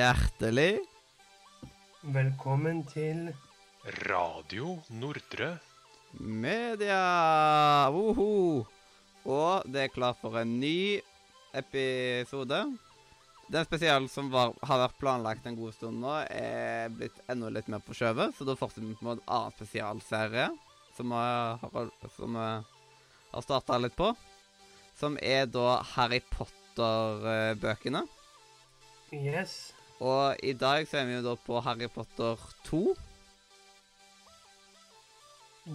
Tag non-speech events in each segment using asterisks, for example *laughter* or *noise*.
Hjertelig Velkommen til Radio Nordre. media! Woho! Og det er klart for en ny episode. Den spesialen som var, har vært planlagt en god stund nå, er blitt enda litt mer på skjøvet, så da fortsetter vi på en annen spesialserie som har, som vi har starta litt på. Som er da Harry Potter-bøkene. Yes. Og i dag så er vi jo da på Harry Potter 2.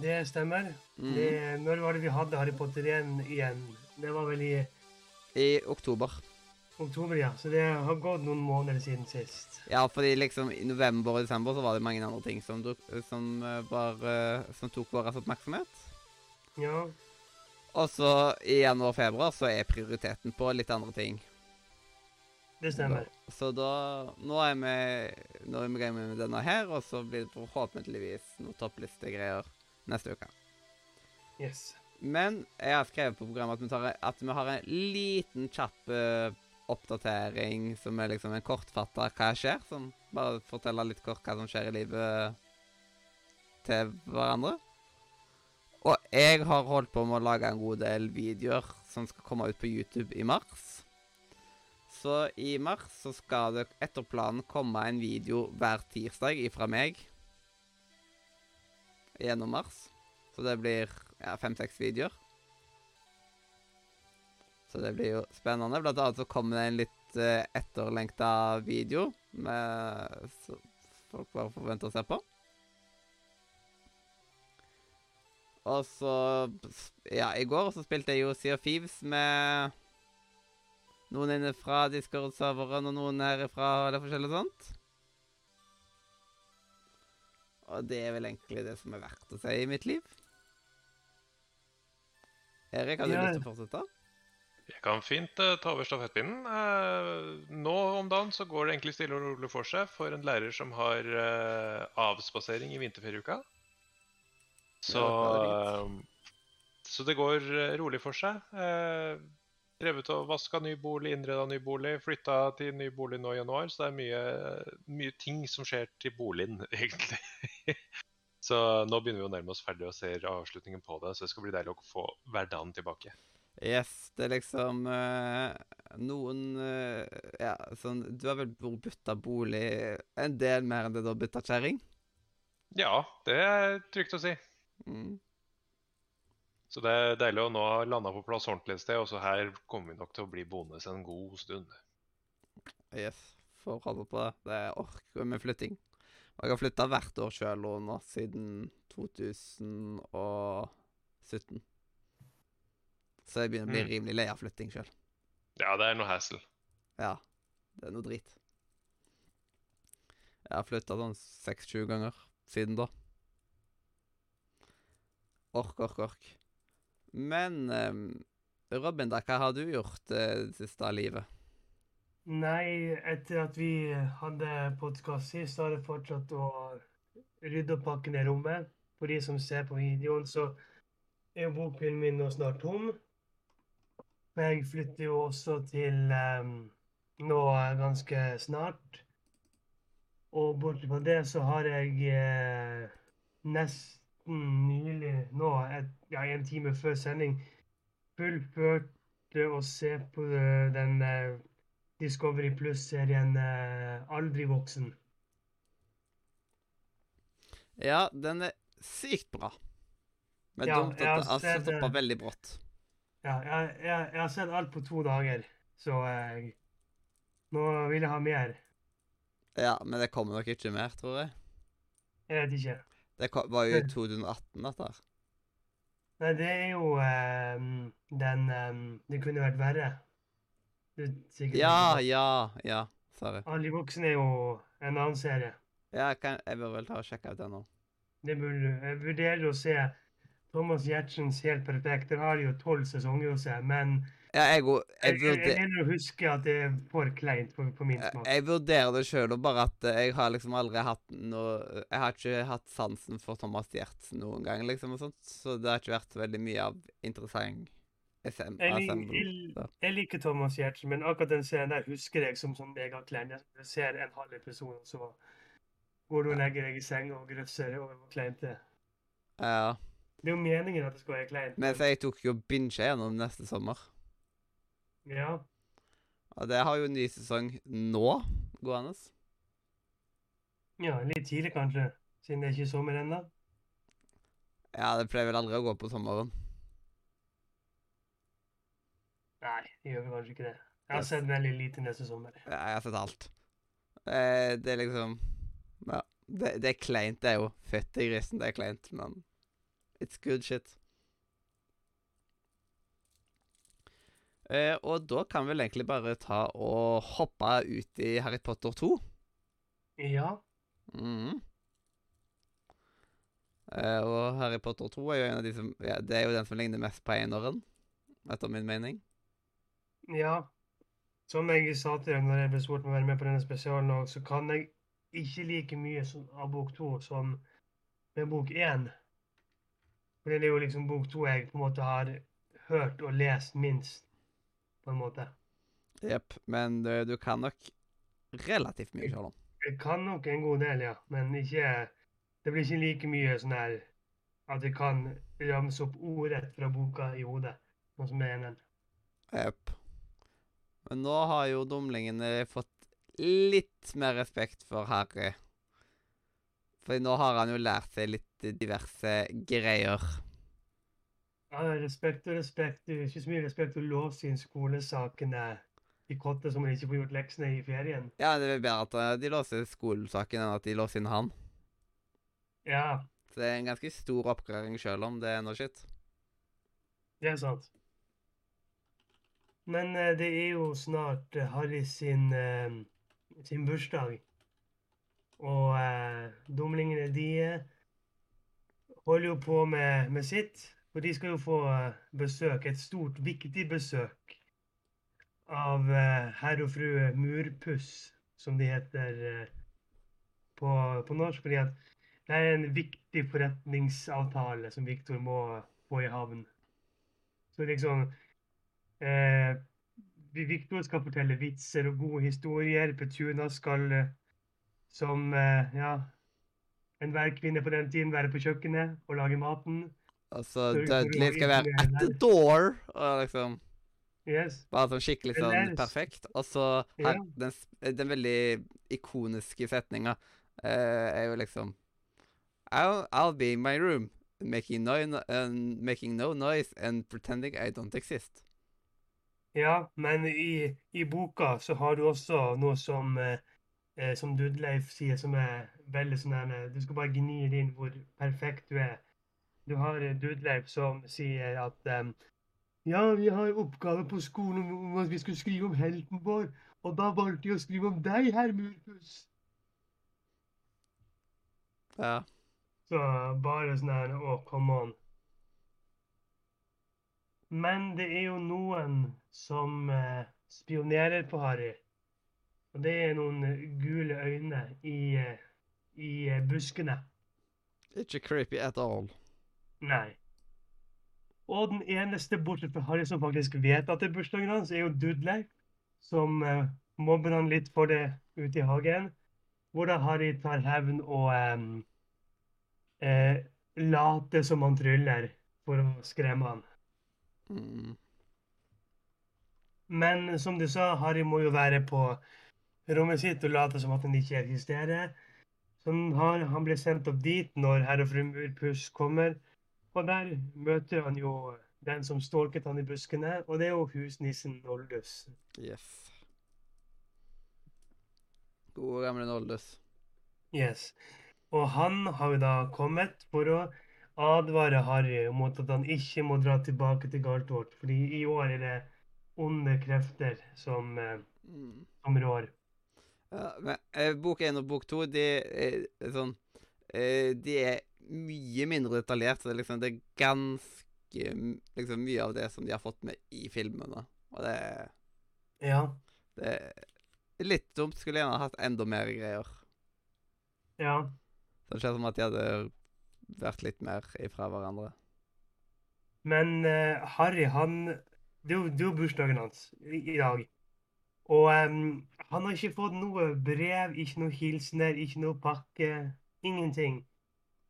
Det stemmer. Mm. Det, når var det vi hadde Harry Potter 1 igjen? Det var vel i I oktober. oktober, ja. Så det har gått noen måneder siden sist. Ja, fordi liksom i november og desember så var det mange andre ting som, duk, som, eh, var, eh, som tok vår oppmerksomhet. Ja. Og så i januar og februar så er prioriteten på litt andre ting. Det stemmer. Så da Nå er vi Nå er vi med denne her, og så blir det forhåpentligvis noen topplistegreier neste uke. Yes. Men jeg har skrevet på programmet at vi, tar, at vi har en liten kjapp uh, oppdatering som er liksom en kortfatta hva skjer. Som bare forteller litt kort hva som skjer i livet til hverandre. Og jeg har holdt på med å lage en god del videoer som skal komme ut på YouTube i mars. Så i mars så skal det etter planen komme en video hver tirsdag ifra meg. Gjennom mars. Så det blir ja, fem-seks videoer. Så det blir jo spennende. Blant annet så kommer det en litt uh, etterlengta video med så folk bare forventer å se på. Og så Ja, i går så spilte jeg jo Sea of Thieves med noen inne fra Discord-serveren og noen herifra fra det forskjellige sånt. Og det er vel egentlig det som er verdt å si i mitt liv. Erik, har du Ja. lyst til å fortsette? Jeg kan fint uh, ta over stafettpinnen. Uh, nå om dagen så går det egentlig stille og rolig for seg for en lærer som har uh, avspasering i vinterferieuka. Så, Ja, det er så det går rolig for seg. Drevet og vaska ny bolig, innreda ny bolig, flytta til ny bolig nå i januar. Så det er mye, mye ting som skjer til boligen, *laughs* egentlig. så nå begynner vi å nærme oss ferdig og ser avslutningen på det. Så det skal bli deilig å få hverdagen tilbake. Yes, det er liksom eh, noen eh, Ja, sånn Du har vel bytta bolig en del mer enn det du har bytta kjerring? Ja, det er trygt å si. Mm. Så det er deilig å nå ha landa på plass ordentlig et sted. Og så her kommer vi nok til å bli boende en god stund. Yes, får holde på det. Det orker med flytting. Og jeg har flytta hvert år sjøl nå siden 2017. Så jeg begynner å bli Mm. rimelig lei av flytting sjøl. Ja, det er noe hassle. Ja, det er noe drit. Jeg har flytta sånn seks-sju ganger siden da. Ork, ork, ork. Men ehm, Robin, da, hva har du gjort eh, det siste av livet? Nei, etter at vi hadde podkast sist, har jeg fortsatt å rydde og pakke ned rommet. For de som ser på videoen, så er jo bokhyllen min nå snart tom. Men jeg flytter jo også til um, nå ganske snart. Og bortsett fra det så har jeg eh, nesten nylig, nå et, ja, en time før sending, fullførte å se på eh, den uh, Discovery Plus-serien uh, Aldri voksen. Ja, den er sykt bra. Men Ja, dumt at den altså stoppa veldig brått. Ja, jeg, jeg, jeg har sett alt på to dager, så jeg, nå vil jeg ha mer. Ja, men det kommer nok ikke mer, tror jeg. Jeg vet ikke. Det var jo i 2018, dette her. Nei, det er jo um, den um, Det kunne vært verre. Du, sikkert Ja, ja, ja. Sorry. Aldri voksen er jo en annen serie. Ja, jeg, kan, jeg bør vel ta og sjekke ut den nå. Det burde, jeg vurderer å se Thomas Giertsens Helt perfekt. Den har jo tolv sesonger å se, men Ja, jeg, òg- jeg, jeg, jeg, jeg mener å huske at det er for kleint på, på min smak. jeg vurderer det sjøl, bare at eh, jeg har liksom aldri hatt noe Jeg har ikke hatt sansen for Thomas Giertz noen gang, liksom, og sånt, så det har ikke vært veldig mye av interessant SM, Jeg, Assemble. jeg, jeg liker Thomas Giertz, men akkurat den serien der husker jeg som sånn megaklein. Jeg ser en halv episode, og så går du og legger deg i senga og grøsser over hvor kleint det er. Ja. Det er jo meningen at det skal være kleint. Mens jeg tok jo binge gjennom neste sommer. Ja, Og det har jo ny sesong nå gående. ja, litt tidlig kanskje, siden det er ikke sommer ennå. Ja, det pleier vel aldri å gå på sommeren. Nei, det gjør vel kanskje ikke det. Jeg har sett veldig lite neste sommer. Ja, Jeg har sett alt. Eh, det er liksom Ja. Det, det er kleint, det er jo. Fytti grisen, det er kleint, men it's good shit. Eh, og da kan vi vel egentlig bare ta og hoppe ut i Harry Potter 2. Ja, Mm. Eh, og Harry Potter 2 er jo en av de som ja, Det er jo den som ligner mest på eneren, etter min mening. ja. Som jeg sa til deg når jeg ble spurt om å være med på denne spesialen òg, så kan jeg ikke like mye som, av bok to som med bok én. For det er jo liksom bok to jeg på en måte har hørt og lest minst, på en måte. Jepp. Men du, du kan nok relativt mye om. Jeg kan nok en god del, ja, men ikke Det blir ikke like mye sånn her at jeg kan ramse opp ordrett fra boka i hodet, sånn som det er eneren. Jepp. Men nå har jo dumlingene fått litt mer respekt for Harry. For nå har han jo lært seg litt diverse greier. Ja, respekt og respekt. Det er ikke så mye respekt å låse inn skolesakene i kottet som man ikke får gjort leksene i ferien. Ja, det er bedre at eh, de låser skolesaken enn at de låser inn han. Ja, Så det er en ganske stor oppgradering sjøl om det er noe shit. det er sant. Men eh, det er jo snart eh, Harry sin, eh, sin bursdag. Og eh, dumlingene, de eh, holder jo på med, med sitt. For de skal jo få eh, besøk, et stort, viktig besøk, av eh, herr og fru Murpuss, som de heter eh, på, på norsk. Fordi at det er en viktig forretningsavtale som Viktor må få i havn. Så liksom eh, Viktor skal fortelle vitser og gode historier. Petuna skal som eh, ja, enhver kvinne på den tiden være på kjøkkenet og lage maten. Og så Så du får Dudley skal være at the door. Og liksom Yes. Bare sånn skikkelig sånn perfekt. Og så her, den, den veldig ikoniske setninga uh, er jo liksom I'll, I'll be in my room, making no, and making no noise and pretending I don't exist. Ja, men i, i boka så har du også noe som uh, som Dudleif sier, som er veldig sånn Du skal bare gni det inn hvor perfekt du er. Du har eh, Dudleif som sier at um, Ja, vi har oppgave på skolen om, at vi skulle skrive om helten vår, og da valgte jeg å skrive om deg, herr Murpus. Ja. Så bare sånn her Å, come on. Men det er jo noen som eh, spionerer på Harry. Og det er noen eh, gule øyne i, eh, i buskene. Ikke creepy at all. Nei. Og den eneste bortsett fra Harry som faktisk vet at det er bursdagen hans, er jo Dudley, som uh, mobber han litt for det ute i hagen. Hvor da Harry tar hevn og um, uh, later som han tryller for å skremme han. Mm. Men som du sa, Harry må jo være på rommet sitt og late som at han ikke eksisterer. Så han, har- han blir sendt opp dit når herr og fru Murpuss kommer. Og der møter han jo den som stalket han i buskene, og det er jo husnissen Noldus. Yes. Gode, gamle Noldus. Yes. Og han har jo da kommet for å advare Harry mot at han ikke må dra tilbake til Galtvort, fordi i år er det onde krefter som, eh, Mm. som rår. Ja, men eh, bok én og bok to, de er er sånn eh, De er mye mindre detaljert. Så det liksom det er ganske liksom mye av det som de har fått med i filmene. Og det, Ja. det er litt dumt. Skulle gjerne hatt enda mer greier. Ja. Så det ser ut som at de hadde vært litt mer ifra hverandre. Men uh, Harry, han det er jo bursdagen hans i, i dag. Og um, han har ikke fått noe brev, ikke noe hilsener, ikke noe pakke. Ingenting.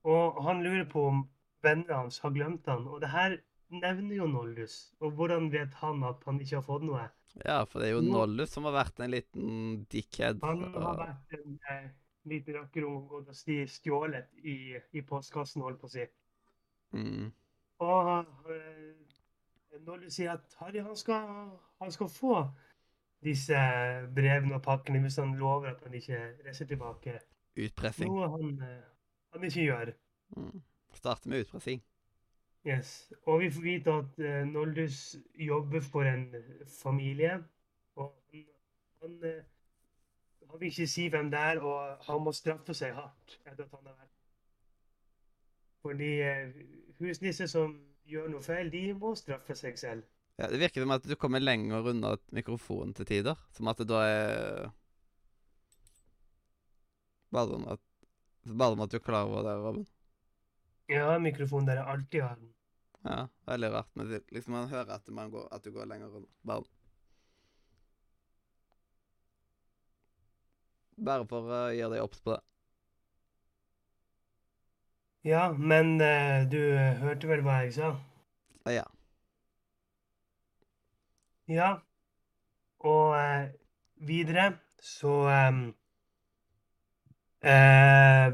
Og han lurer på om vennene hans har glemt han. Og det her nevner jo Nollus. Og hvordan vet han at han ikke har fått noe? Ja, for det er jo Nollus som har vært en liten dickhead. Han har vært en eh, liten rakker og gått og stjålet i, i postkassen, holdt på å si. Mm. Og eh, Nollus sier at Harry han skal, han skal få disse brevene og pakkene hvis han lover at han ikke reiser tilbake. Utpressing. Noe han, eh, han ikke gjør. Mm. Starte med utpressing. Yes. Og vi får vite at uh, Noldus jobber for en familie. Og han, han, uh, han vil ikke si hvem det er, og han må straffe seg hardt etter at han har vært Fordi uh, husnisser som gjør noe feil, de må straffe seg selv. Ja, det virker som at du kommer lenger unna mikrofonen til tider. Som at det da er Bare sånn at Bare om at du er klar over det, Robin. Ja, mikrofonen der jeg alltid har den. Ja, veldig rart. Men liksom man hører at, man går, at du går lenger unna. Bare Bare for å gjøre deg obs på det. Ja, men uh, du hørte vel hva jeg sa? Ja. Ja. Og uh, videre så ehm, eh,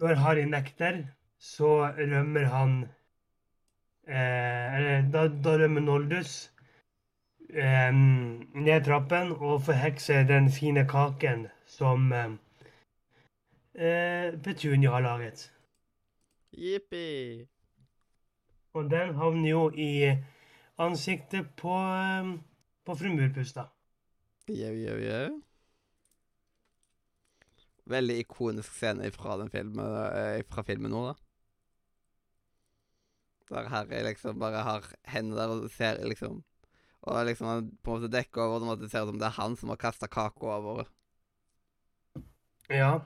Når Harry nekter, så rømmer han eh, da, da rømmer Noldus eh, ned trappen og forhekser den fine kaken som eh, eh, Petunia har laget. Jippi. Og den havner jo i ansiktet på, eh, på fru Murpuss, da. Jau, jau, jau. Veldig ikonisk scene fra, den filmen, eh, fra filmen nå, da. Der Harry liksom bare har hendene der og ser liksom Og liksom han på en måte dekker over det, at det ser ut som det er han som har kasta kaka over. Ja.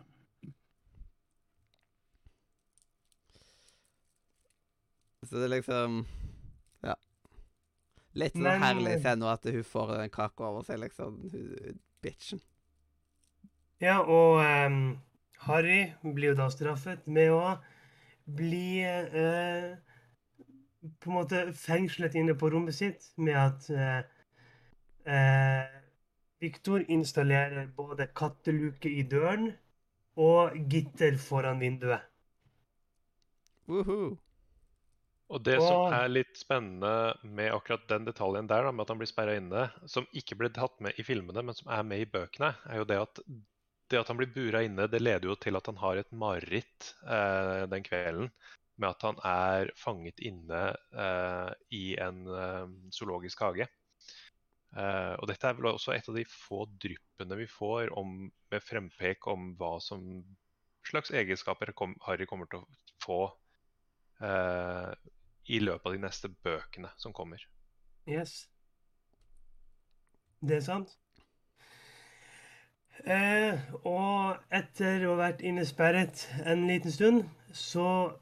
Så det er liksom Ja. Litt sånn Men- herlig scene at hun får den kaka over seg, liksom. Hun, bitchen. Ja, og um, Harry blir jo da straffet med å bli uh, på en måte fengslet inne på rommet sitt med at uh, uh, Victor installerer både katteluke i døren og gitter foran vinduet. Woohoo. Og det som er litt spennende med akkurat den detaljen der, da, med at han blir sperra inne, som ikke ble tatt med i filmene, men som er med i bøkene, er jo det at det at han blir bura inne, det leder jo til at han har et mareritt eh, den kvelden med at han er fanget inne eh, i en eh, zoologisk hage. Eh, og dette er vel også et av de få dryppene vi får om, med frempek om hva som slags egenskaper kom, Harry kommer til å få eh, i løpet av de neste bøkene som kommer. Yes. Det er sant. Eh, og etter å ha vært innesperret en liten stund, så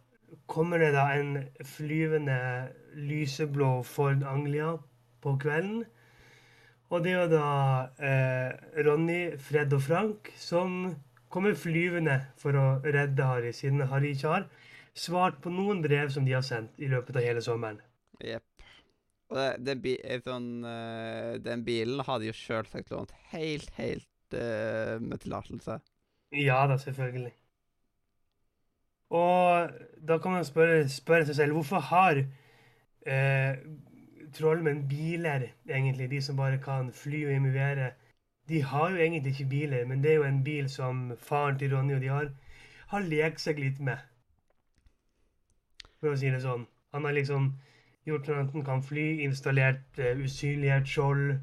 kommer det da en flyvende lyseblå Ford Anglia på kvelden. Og det er da eh, Ronny, Fred og Frank som kommer flyvende for å redde Harry, siden Harry ikke har svart på noen brev som de har sendt i løpet av hele sommeren. Jepp. Og den, den, sånn, eh, den bilen hadde jo sjølsagt lånt helt, helt eh, med tillatelse. Ja da, selvfølgelig. Og da kan man spørre, spørre seg selv hvorfor har eh, trollmenn biler, egentlig, de som bare kan fly og imivere. De har jo egentlig ikke biler, men det er jo en bil som faren til Ronny og de har, har lekt seg litt med. For å si det sånn. Han har liksom gjort sånn at han kan fly, installert uh, usynlighetsskjold.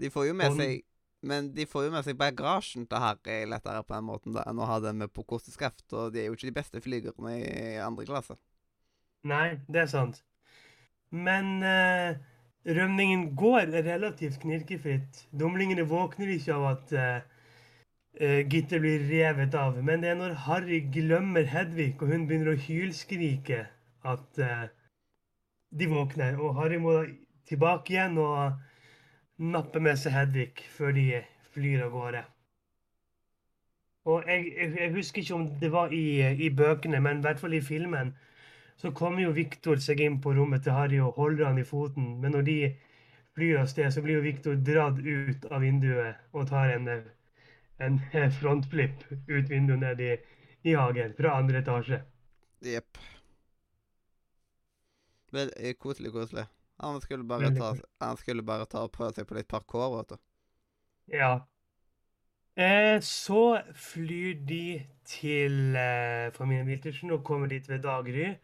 De får jo med seg Men de får jo med seg bagasjen til Harry lettere på den måten da, enn å ha den med på kosteskaft, og de er jo ikke de beste flygerne i andre klasse. Nei, det er sant. Men eh, rømningen går relativt knirkefritt. Dumlingene våkner ikke av at eh, eh, Gitter blir revet av. Men det er når Harry glemmer Hedvig, og hun begynner å hylskrike, at eh, de våkner. Og Harry må tilbake igjen og napper med seg Hedvig før de flyr av gårde. Og jeg, jeg husker ikke om det var i, i bøkene, men i hvert fall i filmen så kommer jo Viktor seg inn på rommet til Harry og holder han i foten. Men når de flyr av sted, så blir jo Viktor dratt ut av vinduet og tar en, en *laughs* frontflip ut vinduet ned i, i hagen fra andre etasje. Jepp. Vel, eh, Koselig, koselig. Han skulle bare ta, han skulle bare ta og prøve seg på litt parkour, vet du. Ja. Eh, så flyr de til eh, familien Wiltersen og kommer dit ved daggry.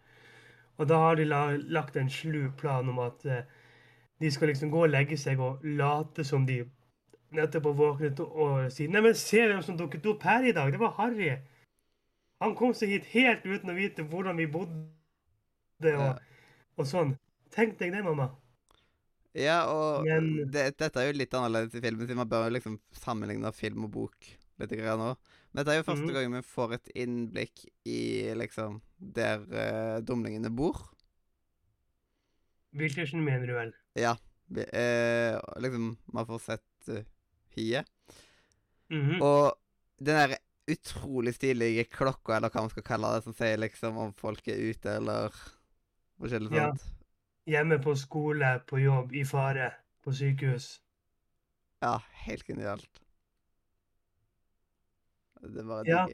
Og da har de la, lagt en slu plan om at eh, de skal liksom gå og legge seg og late som de nettopp har våknet og, si Neimen, se hvem som dukket opp her i dag! Det var Harry! Han kom seg hit helt uten å vite hvordan vi bodde og, og sånn. Tenk deg det, mamma. Ja, og Men- det, dette er jo litt annerledes i filmen, siden man bør jo liksom sammenligne film og bok litt grann nå. Men dette er jo første Mhm. gang vi får et innblikk i liksom der uh, dumlingene bor. Wiltersen mener du vel? Vi, uh, liksom, man får sett uh, hiet. Mhm. Og den der utrolig stilige klokka, eller hva man skal kalle det, som sier liksom om folk er ute, eller forskjellig Ja. Hjemme på skole, på jobb, i fare, på sykehus. Ja, helt genialt. Det var Ja.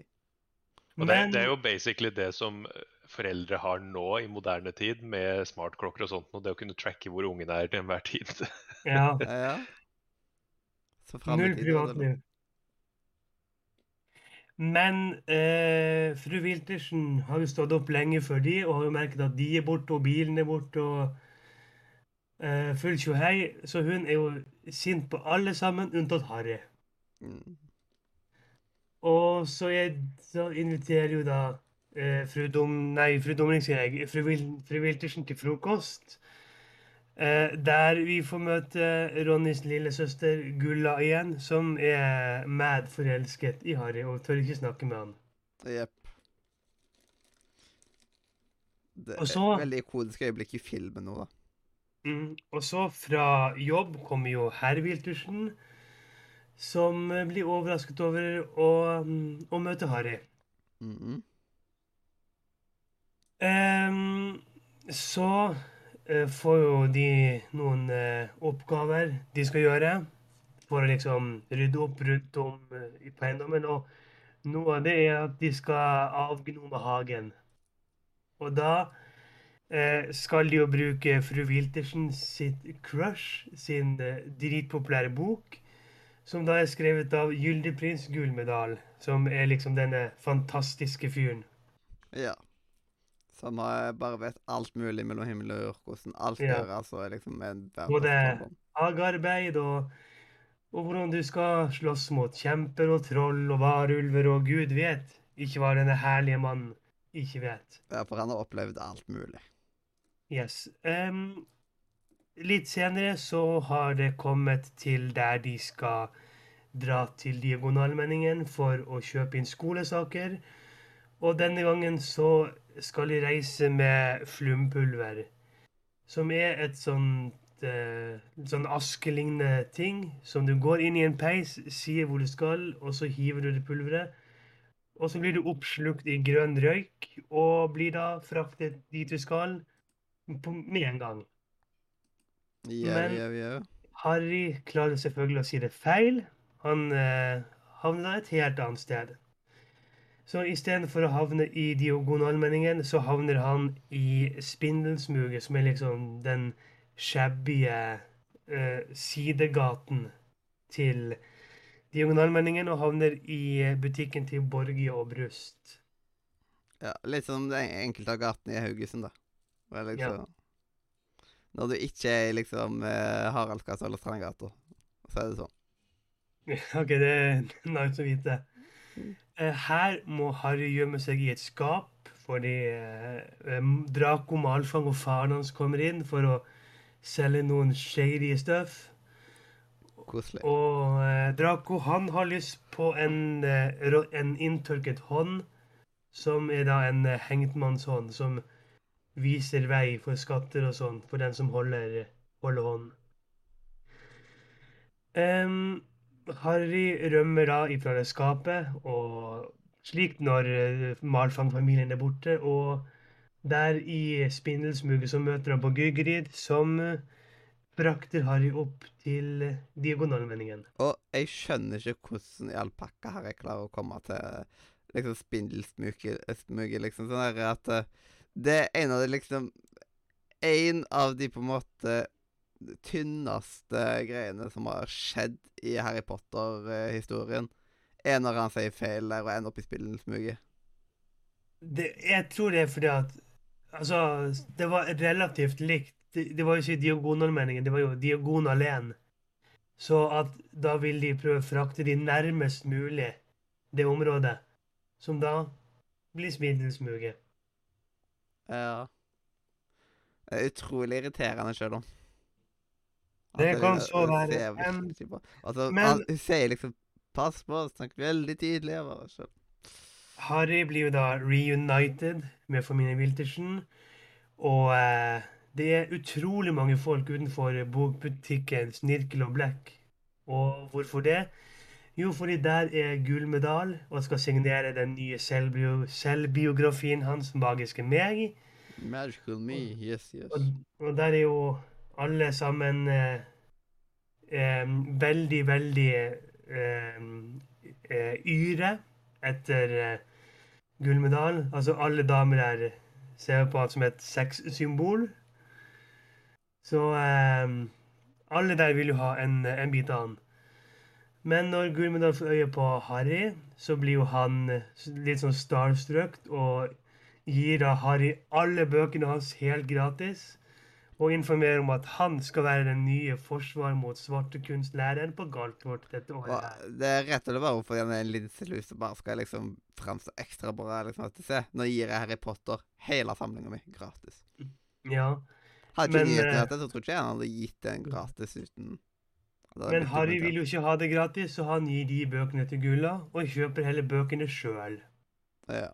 Og det, Men det er jo basically det som eh, foreldre har nå i moderne tid, med smartklokker og sånt, og det å kunne tracke hvor ungen er til enhver tid. *laughs* *laughs* ja, Ja, ja. Null privatliv. Men eh, fru Wiltersen har jo stått opp lenge før de, og har jo merket at de er borte, og bilen er borte, og eh, full tjohei. Så hun er jo sint på alle sammen, unntatt Harry. Mm. Og så, jeg, så inviterer jo da uh, fru Dom... Nei, fru Domring, sier jeg. Fru, Wil, fru Wiltersen til frokost. Uh, der vi får møte Ronnys lillesøster Gulla igjen, som er mad forelsket i Harry og tør ikke snakke med han. Jepp. Det er et veldig ikonisk øyeblikk i filmen nå, da. Mm. Og så fra jobb kommer jo herr Wiltersen, som eh, blir overrasket over å, mm, å møte Harry. Mm -hmm. um, så uh, får jo de noen uh, oppgaver de skal gjøre for å liksom rydde opp rundt om uh, i eiendommen. Og noe av det er at de skal avgnome hagen. Og da skal de jo bruke fru Wiltersen sitt crush, sin eh, dritpopulære bok, som da er skrevet av Gyldig prins Gullmedal, som er liksom denne fantastiske fyren. Ja. Som eh, bare vet alt mulig mellom himmel og jord, hvordan alt Ja. gjøres, og er liksom en Både- hagearbeid og, og hvordan du skal slåss mot kjemper og troll og varulver og gud vet ikke hva denne herlige mannen ikke vet. Ja, for han har opplevd alt mulig. Yes. Um, litt senere så har det kommet til der de skal dra til Diagonalmenningen for å kjøpe inn skolesaker. Og denne gangen så skal de reise med flumpulver, som er et sånt uh, sånn askelignende ting som du går inn i en peis, sier hvor du skal, og så hiver du det pulveret. Og så blir du oppslukt i grønn røyk og blir da fraktet dit du skal på, med en gang. Yeah, Men- yeah, yeah. Harry klarer selvfølgelig å si det feil. Han eh, havner et helt annet sted. Så istedenfor å havne i diagonalmenningen, så havner han i Spindelsmuget, som er liksom den shabby eh, sidegaten til diagonalmenningen, og havner i butikken til Borge og Brust. Ja, litt som den enkelte av gatene i Haugesund, da. Liksom, Når du ikke er i liksom eh, Haraldsgata eller Strandgata, så er det sånn. *laughs* OK, det er *laughs* nice å vite. Eh, Her må Harry gjemme seg i et skap fordi eh, Draco Malfang og faren hans kommer inn for å selge noen shady stuff. Koselig. Og eh, Draco han har lyst på en, eh, en inntørket hånd, som er da en eh, hengtmannshånd som viser vei for skatter og sånn, for den som holder holder hånd. Um, Harry rømmer da ifra det skapet, og slik når eh, Malfang-familien er borte. Og der i spindelsmuget så møter han på Gygrid, som brakter frakter Harry opp til eh, diagonalvendingen. Og jeg skjønner ikke hvordan i all pakka her klarer å komme til liksom spindelsmuget, liksom. Sånn at eh, det er en av de liksom En av de på en måte tynneste greiene som har skjedd i Harry Potter-historien, er når han sier feil der og ender opp i spillensmuget. Jeg tror det er fordi at Altså, det var relativt likt. Det, det var jo ikke diagonalmeningen, det var jo diagonalen. Så at da vil de prøve å frakte de nærmest mulig det området, som da blir spindelsmuget. Ja. Det er utrolig irriterende sjøl om. Det kan så være. Altså, men- han, hun sier liksom 'pass på', snakker veldig tydelig. Bare, Harry blir jo da reunited med familien Wiltersen. Og eh, det er utrolig mange folk utenfor bokbutikken Snirkel og Black. Og hvorfor det? Jo, fordi der er gullmedal og skal signere den nye selvbio selvbiografien hans, 'Magiske meg'. Magical me, yes, yes. Og, og der er jo alle sammen eh, eh, veldig, veldig eh, eh, yre etter eh, gullmedaljen. Altså alle damer der ser på det som et sexsymbol. Så eh, alle der vil jo ha en, en bit av han. Men når Gulmedal får øye på Harry, så blir jo han eh, litt sånn starstruck og gir da Harry alle bøkene hans helt gratis. Og informerer om at han skal være den nye forsvar mot svartekunstlæreren på Galtvort dette året. Og det er rett og slett bare fordi han er en linselus og bare skal liksom framstå ekstra bra. liksom at Se, nå gir jeg Harry Potter hele samlinga mi gratis. Ja, Hadde ikke Men, gitt det, så tror ikke jeg han hadde gitt den gratis uten Men Harry vil jo ikke ha det gratis, så han gir de bøkene til Gulla, og kjøper heller bøkene sjøl. Ja.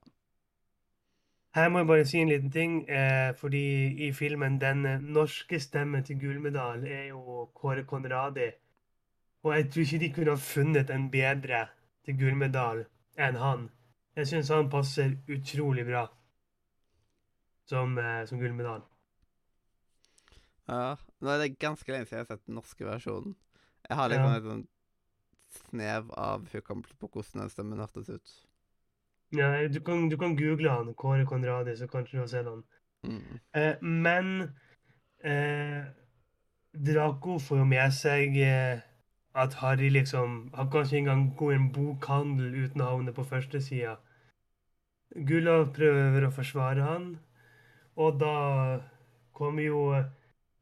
Her må jeg bare si en liten ting, eh, fordi i filmen den eh, norske stemmen til Gullmedal er jo Kåre Conradi. Og jeg tror ikke de kunne ha funnet en bedre til Gullmedal enn han. Jeg syns han passer utrolig bra som, eh, som Gullmedal. ja. Nå er det ganske lenge siden jeg har sett den norske versjonen. Jeg har liksom Ja. et sånn snev av hukommelse på hvordan den stemmen hørtes ut. Ja, du kan, du kan google han, Kåre Konradi, så kanskje du har sett han. Mm. Eh, men eh, Draco får jo med seg eh, at Harry liksom Han kan ikke engang gå i en bokhandel uten å havne på førstesida. Gullav prøver å forsvare han, og da kommer jo eh,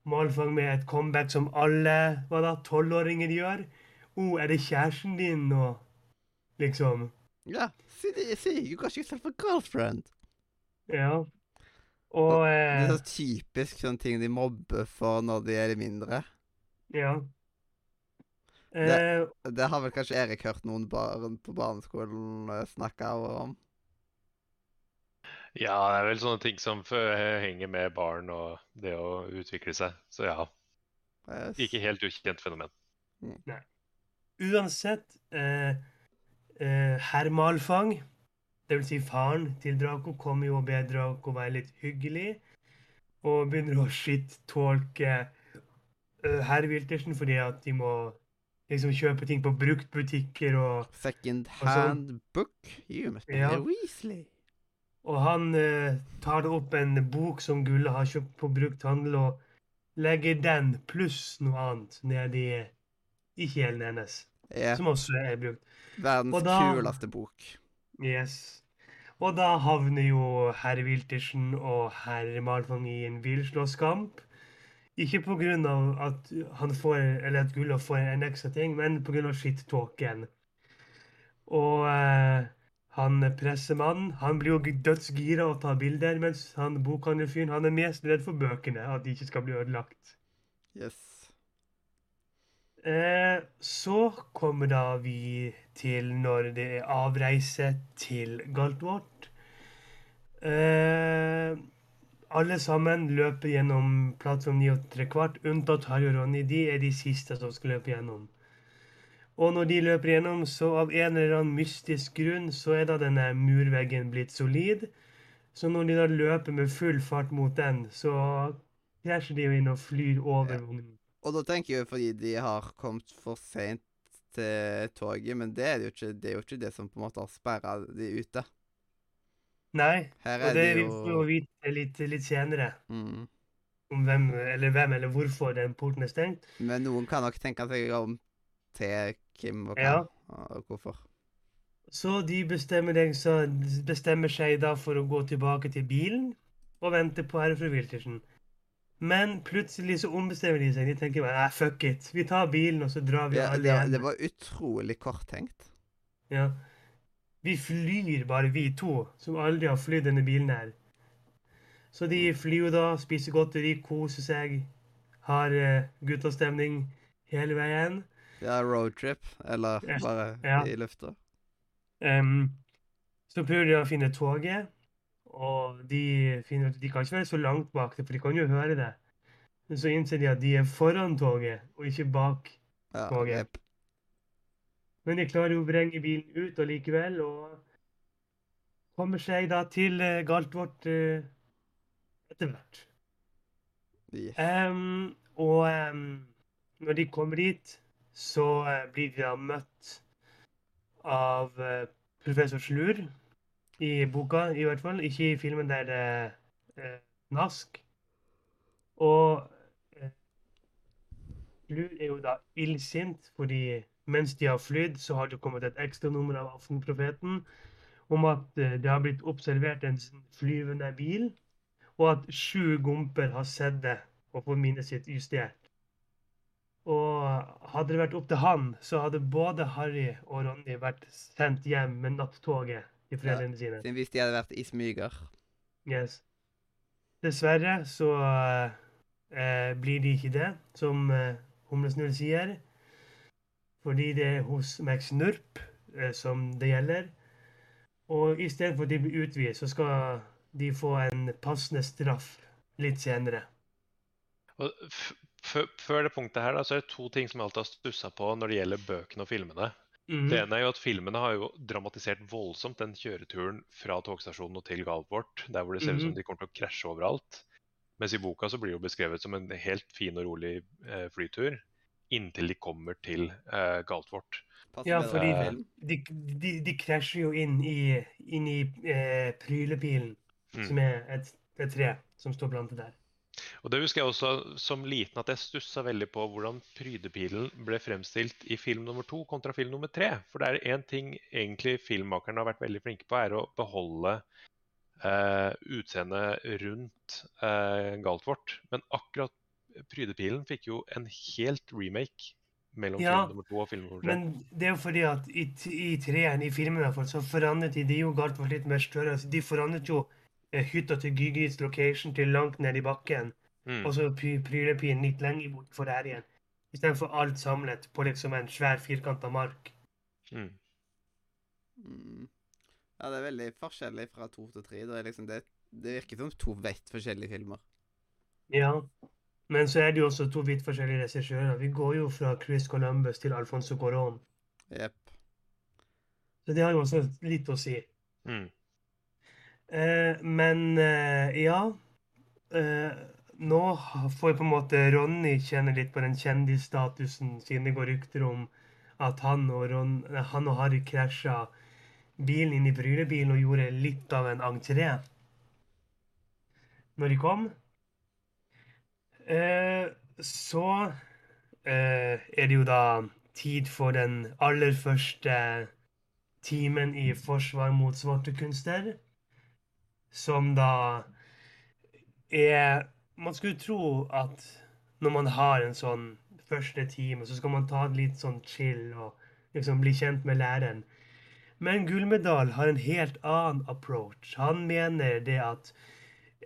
Malfang med et comeback som alle hva da, tolvåringer gjør. 'Å, oh, er det kjæresten din nå?' Liksom. Ja, see, det, si you got yourself a girlfriend. Ja. Og Det eh, er så typisk sånne ting de mobber for når de er mindre. Ja. Det- Eh, Det har vel kanskje Erik hørt noen barn på barneskolen eh, snakke om? Ja, det er vel sånne ting som henger med barn og det å utvikle seg. Så ja, Eh, ikke helt ukjent fenomen. Uansett eh, eh, Herr Malfang, vil si faren til Draco, kommer jo og ber Draco være litt hyggelig. Og begynner å skitt-tolke eh, herr Wiltersen fordi at de må liksom kjøpe ting på bruktbutikker. Og, Second Og hand book? You must be Ja. a Weasley. Og han eh, tar opp en bok som Gulle har kjøpt på brukthandel, og legger den pluss noe annet ned i, kjelen hennes. Yeah. Som også er brukt. verdens da- kuleste bok. Yes. Og da havner jo herr Wiltersen og herr Malfang i en villslåsskamp. Ikke av at han får, eller at Gullav får en ekstra ting, men av skitt-tåken. Og eh, han pressemannen, han blir jo dødsgira og tar bilder, mens han bokhandlerfyren, han er mest redd for bøkene, at de ikke skal bli ødelagt. Yes. Eh, så kommer da vi til når det er avreise til Galtvort. Eh, alle sammen løper gjennom plattform 9 og 3 kvart, unntatt Harry og Ronny. De er de siste som skal løpe gjennom. Og når de løper gjennom, så av en eller annen mystisk grunn, så er da denne murveggen blitt solid. Så når de da løper med full fart mot den, så krasjer de jo inn og flyr over Ja. Og da tenker jeg jo fordi de har kommet for seint til toget, men det er, det jo ikke, det er jo ikke det som på en måte har sperra de ute. Nei, Her og det det vi jo vite litt, litt senere. mm. Om hvem eller hvem eller hvorfor den porten er stengt. Men noen kan nok tenke seg om til Kim og hva, Ja. og hvorfor. Så de bestemmer, bestemmer seg da for å gå tilbake til bilen og vente på herre fru Wiltersen. Men plutselig så ombestemmer de seg. De tenker bare fuck it. Vi tar bilen, og så drar vi Ja, alle det, det var utrolig korttenkt. Ja. Vi flyr bare, vi to, som aldri har flydd denne bilen her. Så de flyr jo da, spiser godteri, koser seg, har uh, guttastemning hele veien. Ja, roadtrip, eller bare ja. i lufta. Um, så prøver de å finne toget, og de finner at de kan ikke være så langt bak det, for de kan jo høre det. Men så innser de at de er foran toget, og ikke bak. Ja, Toget. Yep. Men de klarer jo å vrenge bilen ut og likevel, og kommer seg da til uh, Galtvort uh, etter hvert. Yes. Um, og um, når de kommer dit, så eh, blir de da møtt av eh, professor Slur. I boka, i hvert fall. Ikke i filmen der det er Nask. Og eh, Slur er jo da illsint, fordi mens de har flydd, så har det kommet et ekstranummer av Aftenprofeten om at eh, det har blitt observert en sånn flyvende bil og at sju gomper har sett det og får minnet sitt justert. Og hadde det vært opp til han, så hadde både Harry og Ronny vært sendt hjem med nattoget til foreldrene sine. Siden hvis de hadde vært i smyger. Yes. Dessverre så eh, blir de ikke det, som eh, Humlesnurr sier. Fordi det er hos Max Nurp eh, som det gjelder. Og istedenfor at de blir utvist, så skal de få en passende straff litt senere. Og før det punktet her da, så er det to ting som jeg alltid har stussa på når det gjelder bøkene og filmene. Mm. Det ene er jo at filmene har jo dramatisert voldsomt den kjøreturen fra togstasjonen og til Galtvort, der hvor det ser ut som Mhm. de kommer til å krasje overalt. Mens i boka så blir det jo beskrevet som en helt fin og rolig eh, flytur inntil de kommer til eh, Galtvort. Ja, for fordi de, de, de krasjer jo inn i, inn i eh, prylebilen, Mm. som er et, et tre som står blant det der. Og det husker jeg også som liten at jeg stussa veldig på hvordan prydepilen ble fremstilt i film nummer to kontra film nummer tre. For det er én ting egentlig filmmakerne har vært veldig flinke på, er å beholde eh, utseendet rundt eh, Galtvort. Men akkurat prydepilen fikk jo en helt remake mellom Ja, film nummer to og film nummer tre. Men det er jo fordi at i, i treeren, i filmen i hvert fall, så forandret de De jo galt var litt mer større. Altså, de forandret jo eh, hytta til Gygis location til langt ned i bakken. Mm. Og så pryler prylepilen litt lenger bort for der igjen. Istedenfor alt samlet på liksom en svær firkanta mark. Mm. Mm. Ja, det er veldig forskjellig fra to til tre. Det, er liksom det, det virker som to vidt forskjellige filmer. Ja. Men så er det jo også to vidt forskjellige regissører. Vi går jo fra Chris Columbus til Alfonso Cuarón. Yep. Så det har jo også litt å si. Mm. Eh, men eh, ja eh, Nå får på en måte Ronny kjenne litt på den kjendisstatusen, siden det går rykter om at han og, Ron, han og Harry krasja bilen inn i brylebilen og gjorde litt av en entré når de kom. Eh, så eh, er det jo da tid for den aller første timen i Forsvar mot svarte kunster som da er Man skulle tro at når man har en sånn første time, så skal man ta litt sånn chill og liksom bli kjent med læreren. Men Gullmedal har en helt annen approach. Han mener det at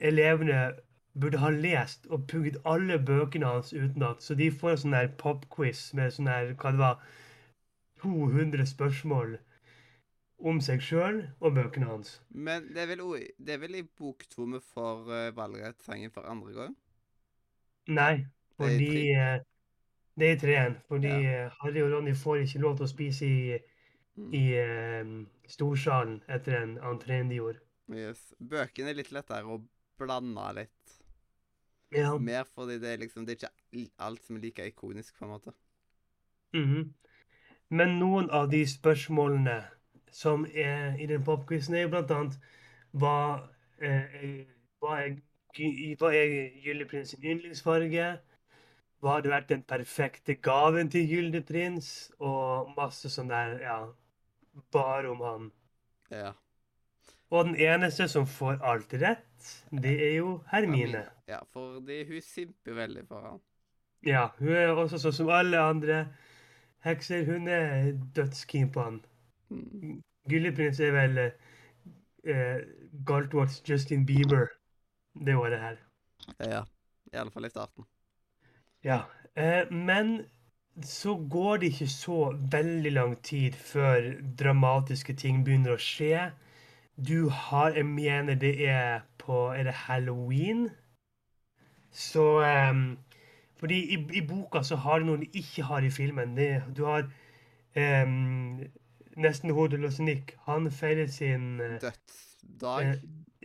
elevene burde ha lest og pugget alle bøkene hans utenat, så de får en sånn her popquiz med sånn her, hva det var, 200 spørsmål. Om seg sjøl og bøkene hans. Men det er vel, det er vel i bok to vi får uh, valgrettssangen for andre gang? Nei, Det er i fordi eh, Det er i treen. Fordi Ja. eh, Harry og Ronny får ikke lov til å spise i, Mm. i uh, storsalen etter en entreen de gjorde. Yes. Bøkene er litt lettere å blande litt. Ja. Mer fordi det er liksom Det er ikke alt som er like ikonisk, på en måte. Mhm. Men noen av de spørsmålene som er i den popquizen, er jo blant annet hva, eh, hva er, hva er Gylleprins sin yndlingsfarge? Hva hadde vært den perfekte gaven til Gylleprins? Og masse sånn der, ja Bare om han. Ja. Og den eneste som får alt rett, det er jo Hermine. Ja, fordi hun simper veldig for han. Ja, hun er også sånn som alle andre hekser. Hun er dødskeen på han. Gylleprins er vel eh, Galtwarts Justin Bieber det året her. Ja. I alle fall i starten. Ja. Eh, men så går det ikke så veldig lang tid før dramatiske ting begynner å skje. Du har Jeg mener det er på Er det halloween? Så eh, Fordi i, i boka så har du noe du ikke har i filmen. Det, du har eh, nesten hodeløse Nick. Han feirer sin eh, Dødsdag. Eh,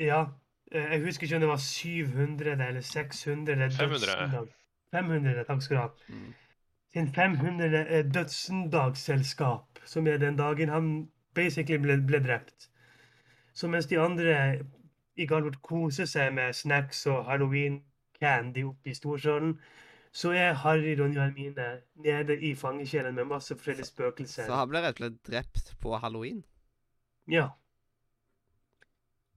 ja. Eh, Jeg husker ikke om det var 700 eller 600 500. dødsdag. 500, takk skal du ha. Mm. Sin 500 dødsendagsselskap, som er den dagen han basically ble, ble drept. Så mens de andre i Galvort koser seg med snacks og halloween candy oppe i storsalen, så er Harry, Ronny og Hermine nede i fangekjelen med masse forskjellige spøkelser. Så han ble rett og slett drept på halloween. Ja.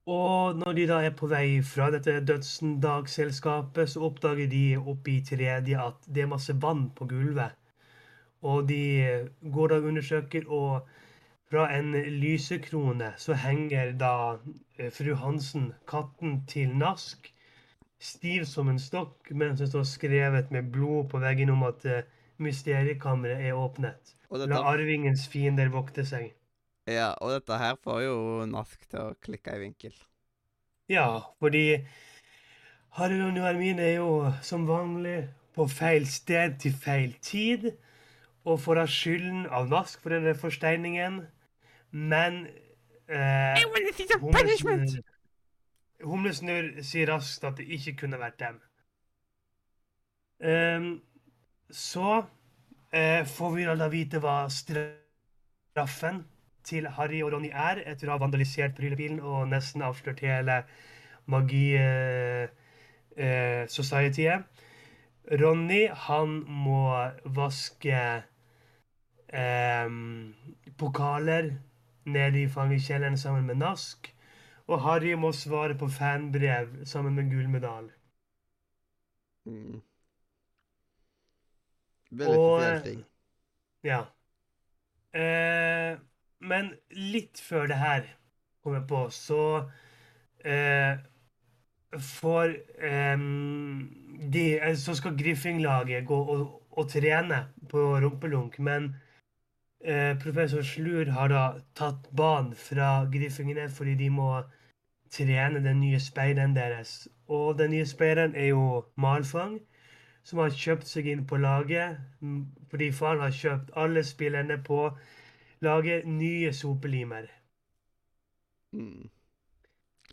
Og når de da er på vei fra dette dødsendagsselskapet, så oppdager de oppe i tredje at det er masse vann på gulvet. Og de går da og undersøker, og fra en lysekrone så henger da eh, fru Hansen, katten til Nask, stiv som en stokk, mens det står skrevet med blod på veggen om at eh, mysteriekammeret er åpnet. Og La arvingens fiender vokte seg. ja, og dette her får jo Nask til å klikke i vinkel. Ja, fordi Harry og Hermine er jo som vanlig på feil sted til feil tid, og får da skylden av Nask for denne forsteiningen. Men eh, Humlesnurr Humlesnurr sier raskt at det ikke kunne vært dem. Um, så uh, får vi da vite hva straffen til Harry og Ronny er etter å ha vandalisert prylebilen og nesten avslørt hele magi-societyet. Ronny, han må vaske um, pokaler nede i fangekjelleren sammen med Nask. Og Harry må svare på fanbrev sammen med gullmedalje. Mm. Veldig spesiell ting. Ja. Eh, men litt før det her kommer på, så eh, får eh, de, eh, Så skal Griffing-laget gå og, og trene på rumpelunk, men eh, professor Slur har da tatt ban fra Griffingene fordi de må trene den nye speideren deres. Og den nye speideren er jo Malfang som har kjøpt seg inn på laget fordi faren har kjøpt alle spillerne på laget nye sopelimer. Mm.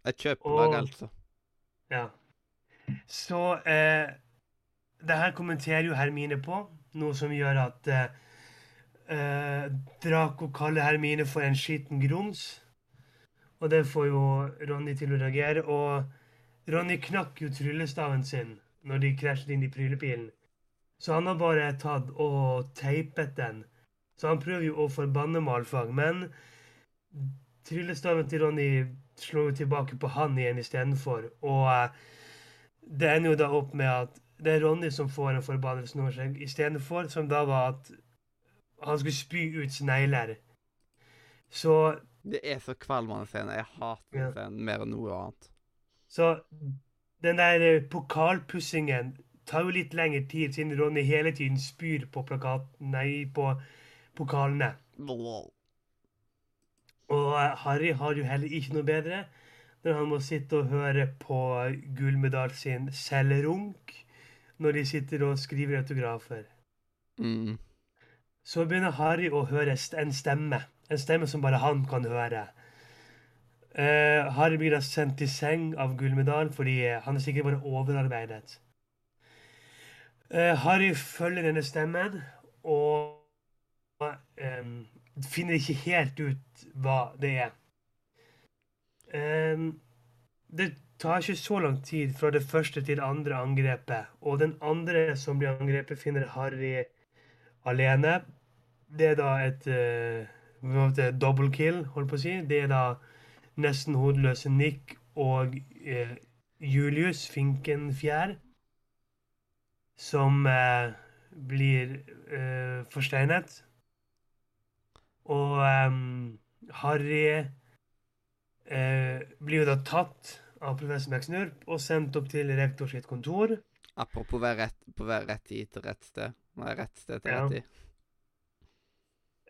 Et kjøpelag, altså. Ja. Så eh, det her kommenterer jo Hermine på, noe som gjør at eh, eh, Draco kaller Hermine for en skitten grums. Og det får jo Ronny til å reagere. Og Ronny knakk jo tryllestaven sin når de krasjet inn i prylepilen. Så han har bare tatt og teipet den. Så han prøver jo å forbanne Malfang, men tryllestaven til Ronny slår jo tilbake på han igjen istedenfor. Og eh, det ender jo da opp med at det er Ronny som får en forbannelse over seg istedenfor, som da var at han skulle spy ut snegler. Så Det er så kvalmende scene. Jeg hater den scenen mer enn noe annet. Så den der eh, pokalpussingen tar jo litt lengre tid, siden Ronny hele tiden spyr på plakaten Nei, på pokalene. Og eh, Harry har jo heller ikke noe bedre når han må sitte og høre på Gullmedal sin selvrunk når de sitter og skriver autografer. Mm. Så begynner Harry å høre en stemme. En stemme som bare han kan høre. Uh, Harry blir da sendt til seng av Gullmedal fordi eh, han er sikkert bare overarbeidet. Uh, Harry følger denne stemmen og eh, finner ikke helt ut hva det er. Eh, det tar ikke så lang tid fra det første til det andre angrepet, og den andre som blir angrepet, finner Harry alene. Det er da et uh, double kill, holdt på å si. Det er da nesten hodeløse Nick og eh, Julius Finkenfjær som eh, blir eh, forsteinet. Og ehm, Harry eh, blir jo da tatt av professor McSnurp og sendt opp til rektor sitt kontor. Apropos være rett, på være rett tid til rett sted. Nei, rett sted til rett tid.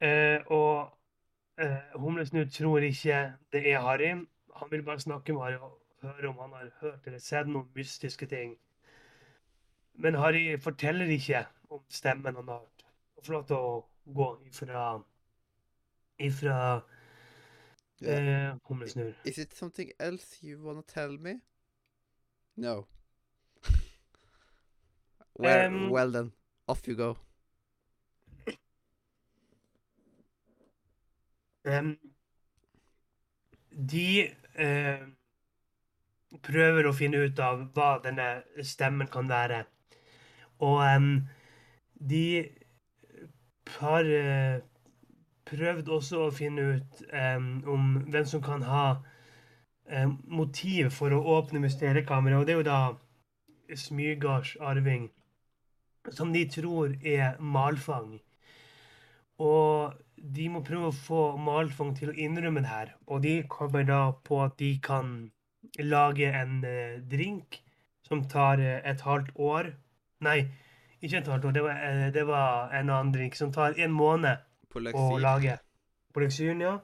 Eh, og eh, Humlesnurr tror ikke det er Harry. Han vil bare snakke med Harry og høre om han har hørt eller sett noen mystiske ting. Men Harry forteller ikke om stemmen han har hørt. Og får lov til å gå ifra ifra Ja. eh, Humlesnurr. Is it something else you wanna tell me? No. *laughs* Where, Um, well then, off you go. De eh, prøver å finne ut av hva denne stemmen kan være. Og de har eh, prøvd også å finne ut om hvem som kan ha motiv for å åpne mysteriekammeret. Og det er jo da Smygards arving, som de tror er Malfang. Og de må prøve å få Malfang til å innrømme det her. Og de kommer da på at de kan lage en eh, drink som tar eh, et halvt år. Nei, ikke et halvt år. Det var, eh, det var en annen drink som tar en måned å lage. På leksjon, ja.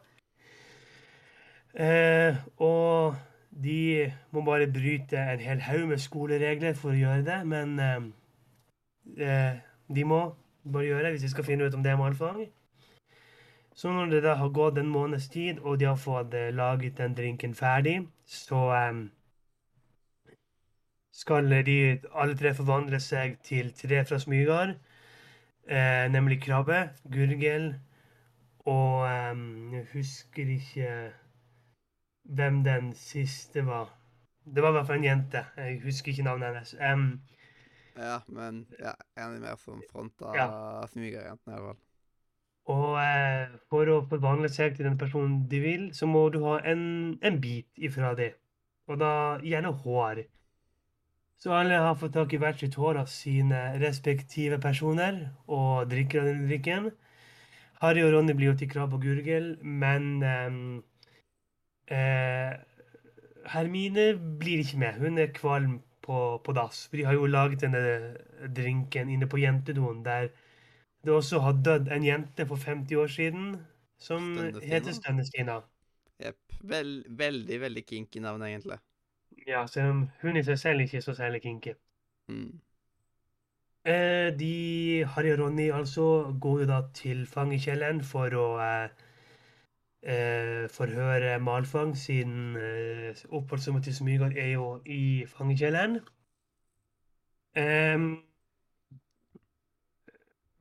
Eh, og de må bare bryte en hel haug med skoleregler for å gjøre det, men eh, de må bare gjøre det hvis de skal finne ut om det er malfang. Så når det da har gått en måneds tid, og de har fått eh, laget den drinken ferdig, så um, skal de alle tre forvandle seg til tre fra Smygard, eh, nemlig Krabbe, Gurgel og um, Jeg husker ikke hvem den siste var. Det var i hvert fall en jente. Jeg husker ikke navnet hennes. Um, Ja, men ja, en mer som fronta Ja. smygerjentene, i hvert fall. Og eh, for å forvandle seg til den personen de vil, så må du ha en, en bit ifra det. Og da gjerne hår. Så alle har fått tak i hvert sitt hår av sine respektive personer og drikker av denne drikken. Harry og Ronny blir jo til Krabb og Gurgel, men eh, eh, Hermine blir ikke med. Hun er kvalm på, på dass. For de har jo laget denne drinken inne på jentedoen der det også har dødd en jente for 50 år siden som Stønne-Stina? heter Stønne-Stina. Jepp. Vel, veldig, veldig kinky navn, egentlig. Ja, selv om hun i seg selv ikke er så særlig kinky. Mm. Eh, de, Harry og Ronny altså, går jo da til fangekjelleren for å eh, eh, forhøre Malfang, siden eh, oppholdsrommet til Smygard er jo i fangekjelleren. Em,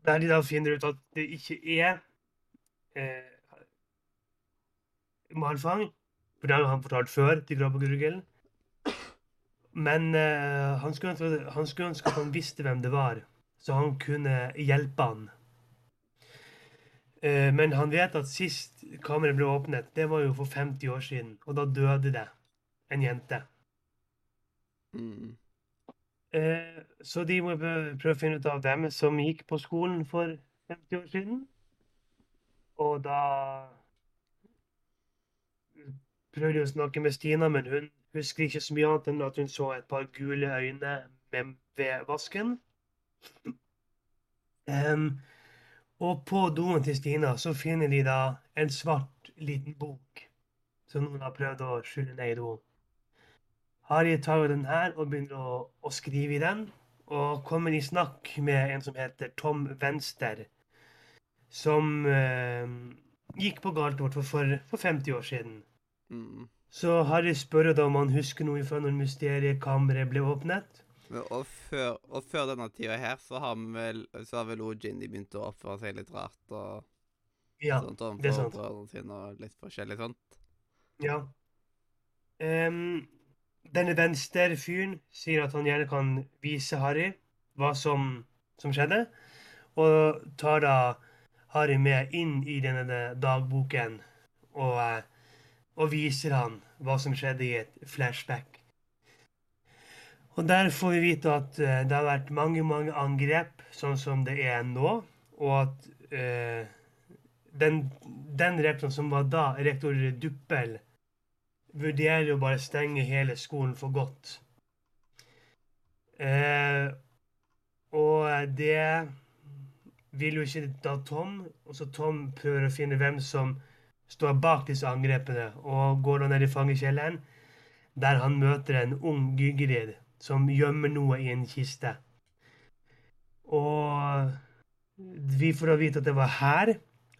der de da finner ut at det ikke er eh, Malfang, for det har han fortalt før til Grabbegurgel. Men eh, han, skulle ønske, han skulle ønske at han visste hvem det var, så han kunne hjelpe han. Eh, men han vet at sist kammeret ble åpnet, det var jo for 50 år siden, og da døde det en jente. Mm. Eh, så de må prøve å finne ut av hvem som gikk på skolen for 50 år siden. Og da prøvde de å snakke med Stina, men hun husker ikke så mye annet enn at hun så et par gule øyne ved vasken. Um, og på doen til Stina så finner de da en svart liten bok som noen har prøvd å skylle ned i do. Harry tar jo den her og begynner å, å skrive i den, og kommer i snakk med en som heter Tom Venster, som eh, gikk på Galtvort for, for, for 50 år siden. Mm. Så Harry spør da om han husker noe fra når mysteriekammeret ble åpnet. Men, og, før, og før denne tida her, så har vel, så har vel Ginny begynt å oppføre seg litt rart og Ja, sånt det er overfor sant. brødrene sine og litt forskjellig sånt. ja. Em, denne venstre fyren sier at han gjerne kan vise Harry hva som, som skjedde, og tar da Harry med inn i denne dagboken og, eh, og viser han hva som skjedde i et flashback. Og der får vi vite at eh, det har vært mange, mange angrep, sånn som det er nå, og at eh, den, den rektoren som var da, rektor Duppel, vurderer å bare stenge hele skolen for godt. Eh, og det vil jo ikke da Tom, og så Tom prøver å finne hvem som står bak disse angrepene, og går da ned i fangekjelleren, der han møter en ung Gygerid som gjemmer noe i en kiste. Og vi får da vite at det var her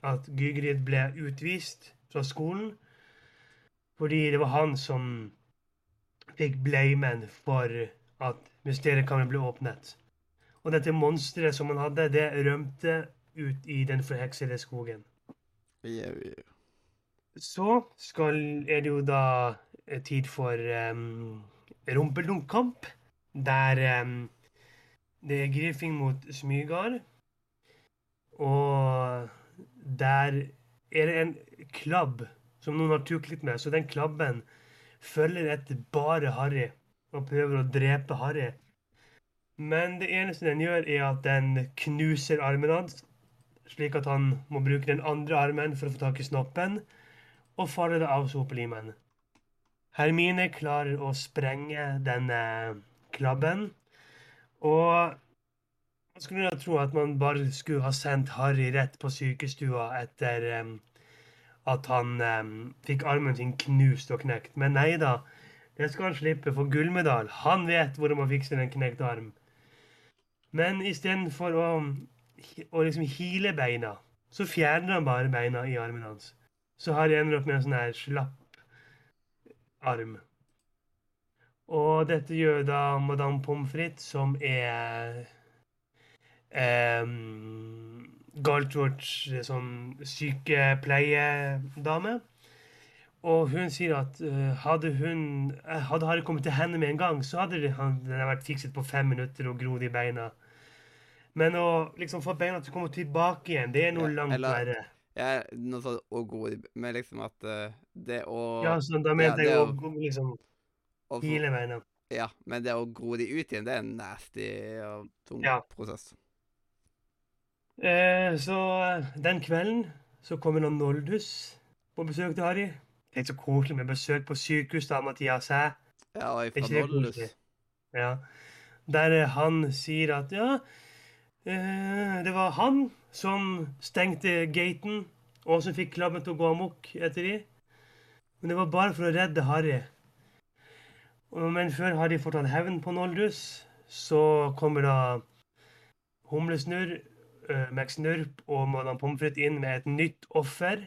at Gygrid ble utvist fra skolen, fordi det var han som fikk blamen for at mysteriekammeret ble åpnet. Og dette monsteret som han hadde, det rømte ut i den forheksede skogen. Yeah, yeah. Så skal, er det jo da eh, tid for um, rumpeldunkamp, der um, det er Griffing mot Smygard. Og der er det en klabb som noen har tuklet med, så den klabben følger etter bare Harry og prøver å drepe Harry. Men det eneste den gjør, er at den knuser armen hans, slik at han må bruke den andre armen for å få tak i snoppen, og faller av sopelimen. Hermine klarer å sprenge denne klabben, og man skulle tro at man bare skulle ha sendt Harry rett på sykestua etter em, at han em, fikk armen sin knust og knekt. Men nei da, det skal han slippe for gullmedal. Han vet hvordan man fikser en knekt arm. Men istedenfor å, å liksom hile beina, så fjerner han bare beina i armen hans. Så Harry ender opp med en sånn her slapp arm. Og dette gjør da Madame Pommes frites, som er um, Galtvorts sånn sykepleiedame. Og hun sier at uh, hadde hun eh, hadde Harry kommet til henne med en gang, så hadde han, den vært fikset på fem minutter og grodd i beina. Men å liksom få beina til å komme tilbake igjen, det er noe Ja, langt verre. Jeg, noe sånn å gro i Men liksom at uh, det å Ja, så da mente ja, jeg å å- liksom å beina. Ja, men det å gro de ut igjen, det er en nasty og tung Ja. prosess. Eh, så eh, den kvelden så kommer da Noldus på besøk til Harry. Det er så koselig med besøk på sykehus, da, Mathias. Hæ? Ja, ifra Noldus. Ja. Der eh, han sier at ja, eh, det var han som stengte gaten, og som fikk klabben til å gå amok etter de. Men det var bare for å redde Harry. Men før Harry får tatt hevn på Noldus, så kommer da Humlesnurr, Max Nurp og Madame Pommes frites inn med et nytt offer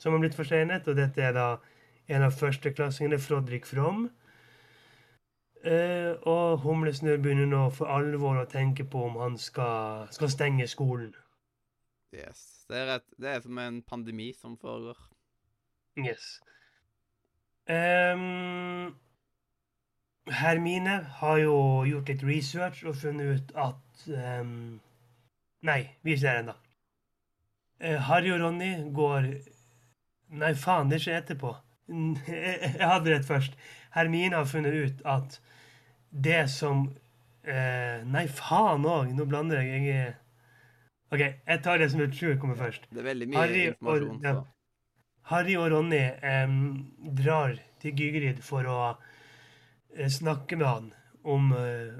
som har blitt forsenet. Og dette er da en av førsteklassingene, Frodrik From. Uh, og Humlesnurr begynner nå for alvor å tenke på om han skal, skal stenge skolen. Yes. Det er, et, det er som en pandemi som foregår. Yes. Um, Hermine har jo gjort litt research og funnet ut at ehm, Nei, vi ser ennå. Uh, Harry og Ronny går Nei, faen, det skjer etterpå. Jeg, hadde rett først. Hermine har funnet ut at det som eh, Nei, faen òg! Nå blander jeg. jeg er- OK, jeg tar det som jeg tror kommer først. Det er veldig mye Harry og- informasjon. ja. Harry og Ronny eh, drar til Gygerid for å eh, snakke med han om, eh,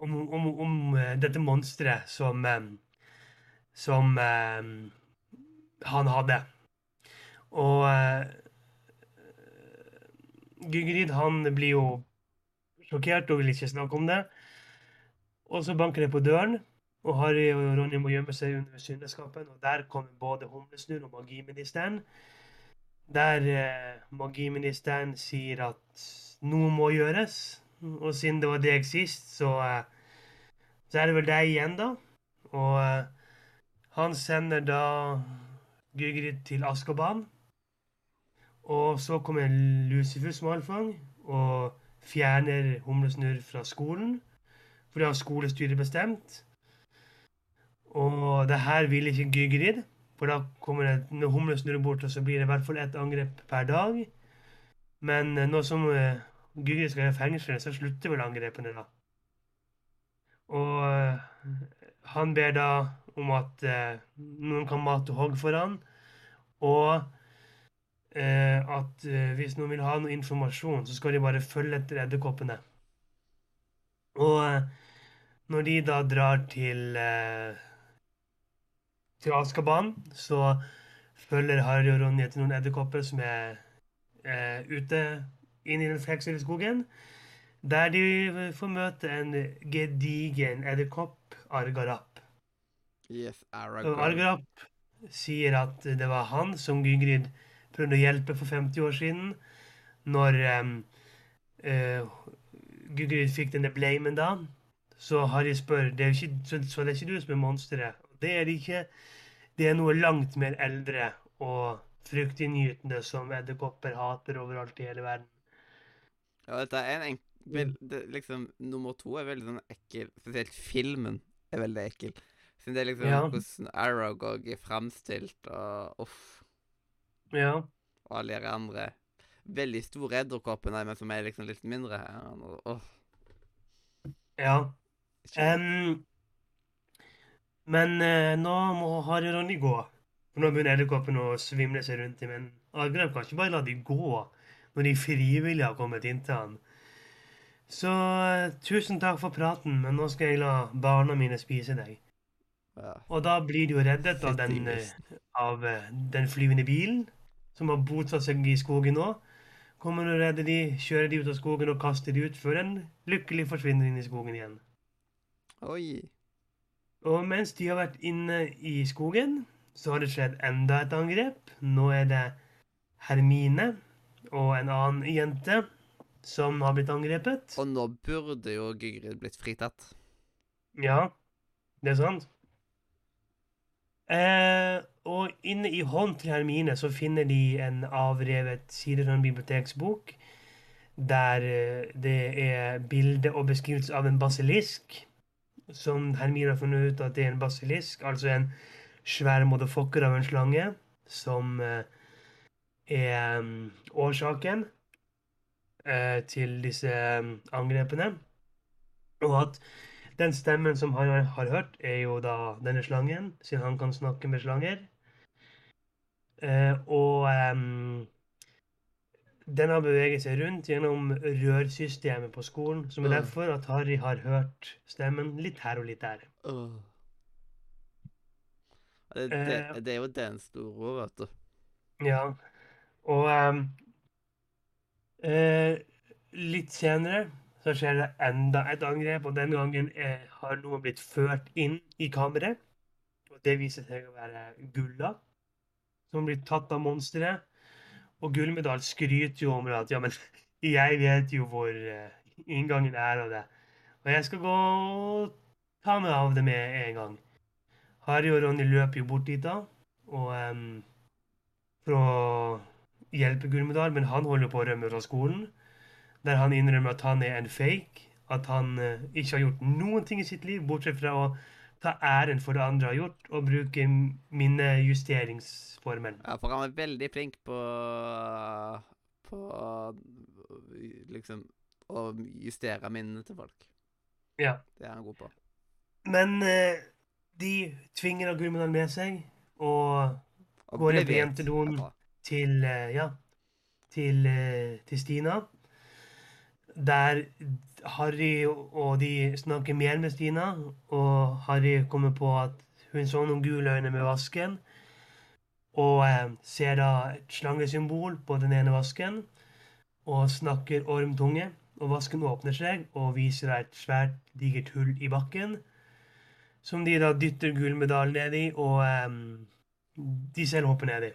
om, om, om eh, dette monsteret som, som eh, han hadde. Og eh, Gygrid han blir jo sjokkert og vil ikke snakke om det. Og så banker det på døren, og Harry og Ronny må gjemme seg under syndeskapen. Og der kommer både Humlesnurr og magiministeren. Der eh, magiministeren sier at noe må gjøres. Og siden det var deg sist, så, eh, så er det vel deg igjen, da. Og eh, han sender da Gygrid til Askoban. Og så kommer Lucifus Malfang og fjerner Humlesnurr fra skolen. For det har skolestyret bestemt. Og det her vil ikke Gygrid. For da kommer det, når Humlesnurr bort, og så blir det i hvert fall ett angrep per dag. Men nå som uh, Gygrid skal i fengsel, så slutter vel angrepene, da. Og uh, han ber da om at eh, noen kan mate hogg for han, og at hvis noen vil ha noe informasjon, så skal de bare følge etter edderkoppene. Og når de da drar til til Askaban, så følger Harry og Ronny etter noen edderkopper som er eh, ute inn i den fleksible skogen. Der de får møte en gedigen edderkopp, Argarap. Yes, Aragorn. Argrap sier at det var han som Gygrid prøvde å hjelpe for 50 år siden, når um, uh, Gygrid fikk denne blamen da. Så Harry spør det er ikke, så, så det er ikke du som er monsteret. Det er det ikke. Det er noe langt mer eldre og fryktinngytende som edderkopper hater overalt i hele verden. Ja, dette er en enkel det, Liksom, nummer to er veldig sånn ekkel. Spesielt filmen er veldig ekkel. Siden det er liksom Ja. hvordan Aragog er framstilt, og uff. Ja. Og alle de andre veldig store edderkoppene, men som er liksom litt mindre. og- Uff. ja. Um, men uh, nå må og Ronny gå. Nå begynner edderkoppen å svimle seg rundt i min. Agrep kan ikke bare la de gå når de frivillig har kommet inntil han. Så eh, tusen takk for praten, men nå skal jeg la barna mine spise deg. Og da blir de jo reddet av den, eh, av eh, den flyvende bilen, som har bosatt seg i skogen nå. Kommer og redder de, kjører de ut av skogen og kaster de ut, før den lykkelig forsvinner inn i skogen igjen. Oi. Og mens de har vært inne i skogen, så har det skjedd enda et angrep. Nå er det Hermine og en annen jente som har blitt angrepet. Og nå burde jo Gygrid blitt fritatt. Ja, det er sant. Eh, og inne i hånden til Hermine så finner de en avrevet side fra en biblioteksbok. Der eh, det er bilde og beskrivelse av en basilisk. Som Hermine har funnet ut at det er en basilisk. Altså en svær motherfucker av en slange. Som eh, er mm, årsaken eh, til disse mm, angrepene. Og at den stemmen som han har, hørt, er jo da denne slangen, siden han kan snakke med slanger. Eh, og em, den har beveget seg rundt gjennom rørsystemet på skolen, som er Mm. derfor at Harry har hørt stemmen litt her og litt der. Uh. Det, det, Eh. det er jo den store, vet du. Ja, og em, eh, litt senere så skjer det enda et angrep, og den gangen er, har noe blitt ført inn i kammeret. Og det viser seg å være Gulla, som blir tatt av monsteret. Og Gullmedal skryter jo om at ja, men *laughs* jeg vet jo hvor eh, inngangen er av det. Og jeg skal gå og ta meg av det med en gang. Harry og Ronny løper jo bort dit da, og um, for å hjelpe Gullmedal, men han holder på å rømme fra skolen. Der han innrømmer at han er en fake. At han eh, ikke har gjort noen ting i sitt liv, bortsett fra å ta æren for det andre har gjort, og bruke minnejusteringsformen. Ja, for han er veldig flink på På liksom å justere minnene til folk. Ja. Det er han god på. Men eh, de tvinger Gurmundal med seg, og Og Går i på jentedoen. til eh, Ja, til, eh, til Stina. Der Harry og de snakker mer med Stina, og Harry kommer på at hun så noen gule øyne med vasken. og eh, ser da et slangesymbol på den ene vasken og snakker ormtunge. Og vasken åpner seg og viser da et svært, digert hull i bakken, som de da dytter gullmedaljen ned i, og eh, de selv hopper ned i.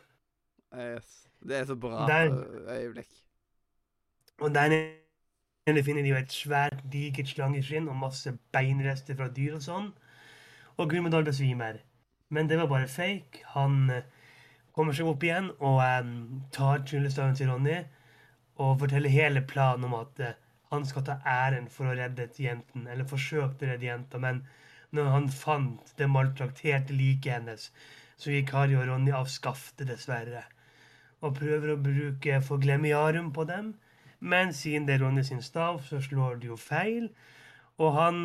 Yes. Det er så bra Der- øyeblikk. Og der nede finner de jo et svært, digert slangeskinn og masse beinrester fra dyr og sånn. Og Gullmedal besvimer. Men det var bare fake. Han eh, kommer seg opp igjen og um, tar tryllestaven til Ronny og forteller hele planen om at uh, han skal ta æren for å redde jenten, eller forsøkte å redde jenta, men når han fant det maltrakterte liket hennes, så gikk Harry og Ronny av skaftet, dessverre, og prøver å bruke forglemiarum på dem. Men siden det er Ronny sin stav, så slår det jo feil. Og han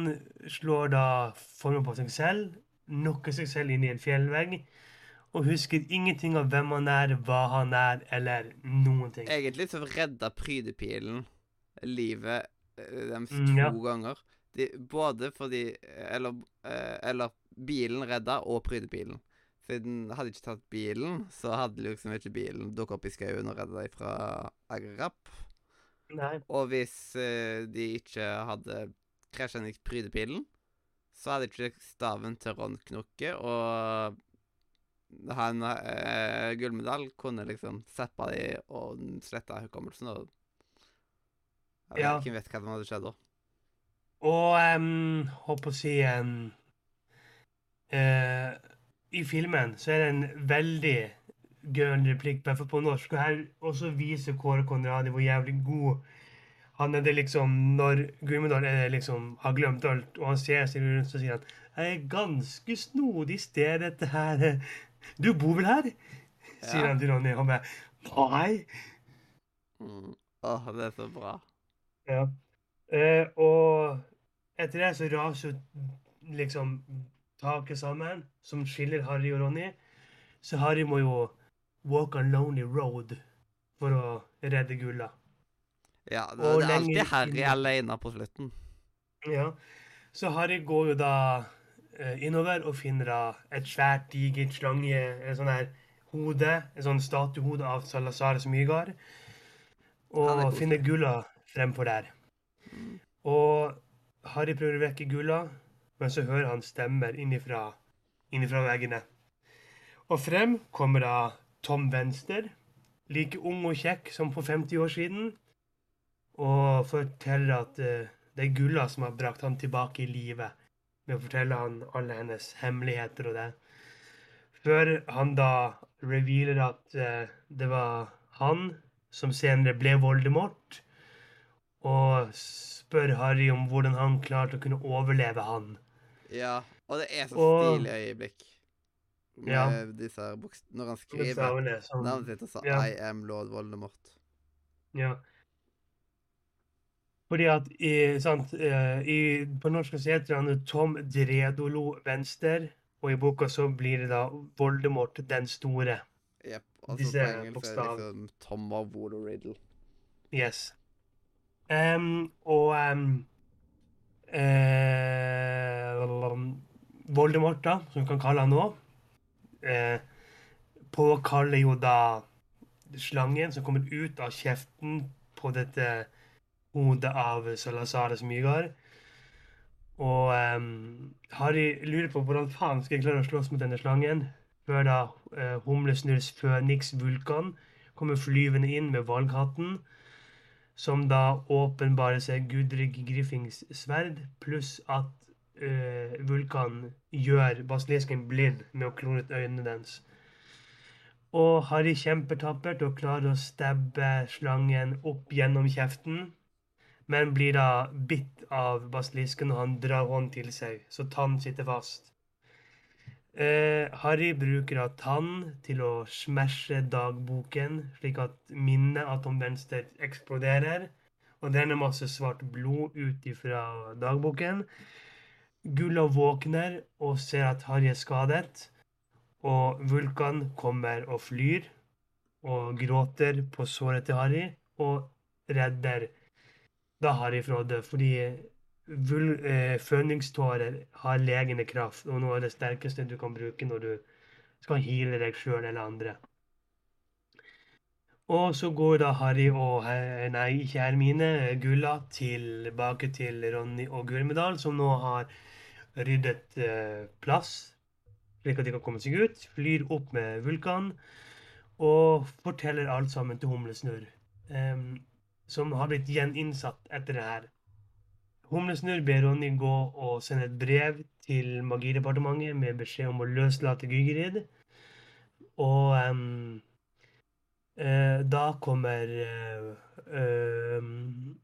slår da formen på seg selv, knocker seg selv inn i en fjellvegg, og husker ingenting av hvem han er, hva han er, eller noen ting. Egentlig så redda prydepilen livet øh, deres Mm, to ja. ganger. De, både fordi Eller, øh, eller bilen redda, og prydepilen. Siden hadde de ikke tatt bilen, så hadde liksom ikke bilen dukket opp i skauen og redda dem fra Agrap. Nei. Og hvis øh, de ikke hadde krasja inn i prydepilen, så hadde ikke staven til Ron knukket, og han øh, Gullmedal kunne liksom zappa de og sletta hukommelsen. og vet, Ja. Hvem vet hva som hadde skjedd da? Og um, håper å si um, uh, I filmen så er det en veldig gøy replikk, hvert på norsk. Og her også viser Kåre Conradi hvor jævlig god han er det liksom Når Gummedal er liksom, har glemt alt, og han ser seg rundt, så sier han Det er ganske snodig sted, dette her. Du bor vel her? Sier Ja. han til Ronny. Han bare Nei. Mm. Åh, det er så bra. Ja. Eh, og etter det så raser liksom taket sammen, som skiller Harry og Ronny. Så Harry må jo walk on lonely road for å redde gulla. Ja, det, det er alltid Harry alene på slutten. Ja. Så Harry går jo da eh, innover og finner da et svært, digert slange, en sånn her hode, en sånn statuehode av Salazar Smygar, og finner gulla fremfor der. Mm. Og Harry prøver å vekke Gulla, men så hører han stemmer innifra, innifra veggene. Og frem kommer da Tom Venster, like ung og kjekk som for 50 år siden, og forteller at eh, det er Gulla som har brakt han tilbake i live, med å fortelle han alle hennes hemmeligheter og det. Før han da revealer at eh, det var han som senere ble Voldemort, og spør Harry om hvordan han klarte å kunne overleve han. Ja, og det er så stilig øyeblikk. Med Ja. disse her. Når han skriver som- navnet sitt og sa Ja. I am lord Voldemort. Ja. Fordi at i, sant, eh, i, på norsk så heter han Tom Dredolo Venster, og i boka så blir det da Voldemort den store. Jepp. Altså Disse på engelsk er det liksom Tom of Voodoo Riddle. Yes. Um, og um, eh, Voldemort, da, som vi kan kalle han nå, eh, påkaller jo da slangen som kommer ut av kjeften på dette hodet av Salazares Mygar. Og em, Harry lurer på hvordan faen skal jeg klare å slåss mot denne slangen, før da eh, Humlesnurrs Føniks Vulkan kommer flyvende inn med valghatten, som da åpenbarer seg Gudrig Griffings sverd, pluss at eh, Vulkan gjør basilisken blind med å klone ut øynene dens. Og Harry kjemper tappert og klarer å stabbe slangen opp gjennom kjeften, men blir da bitt av basilisken og han drar hånden til seg, så tann sitter fast. Eh, Harry bruker da tann til å smashe dagboken, slik at minnet av Tom Venstre eksploderer, og det renner masse svart blod ut ifra dagboken. Gulla våkner og ser at Harry er skadet, og Vulkan kommer og flyr og gråter på såret til Harry og redder da Harry fra å dø, fordi vul, eh, føningstårer har legende kraft, og noe av det sterkeste du kan bruke når du skal heale deg sjøl eller andre. Og så går da Harry og Nei, ikke Hermine, Gulla tilbake til Ronny og Gulmedal, som nå har ryddet eh, plass, slik at de kan komme seg ut. Flyr opp med Vulkan og forteller alt sammen til Humlesnurr, em, som har blitt gjeninnsatt etter det her. Humlesnurr ber Ronny gå og sende et brev til Magidepartementet med beskjed om å løslate Gygerid. Og um, uh, da kommer uh, uh,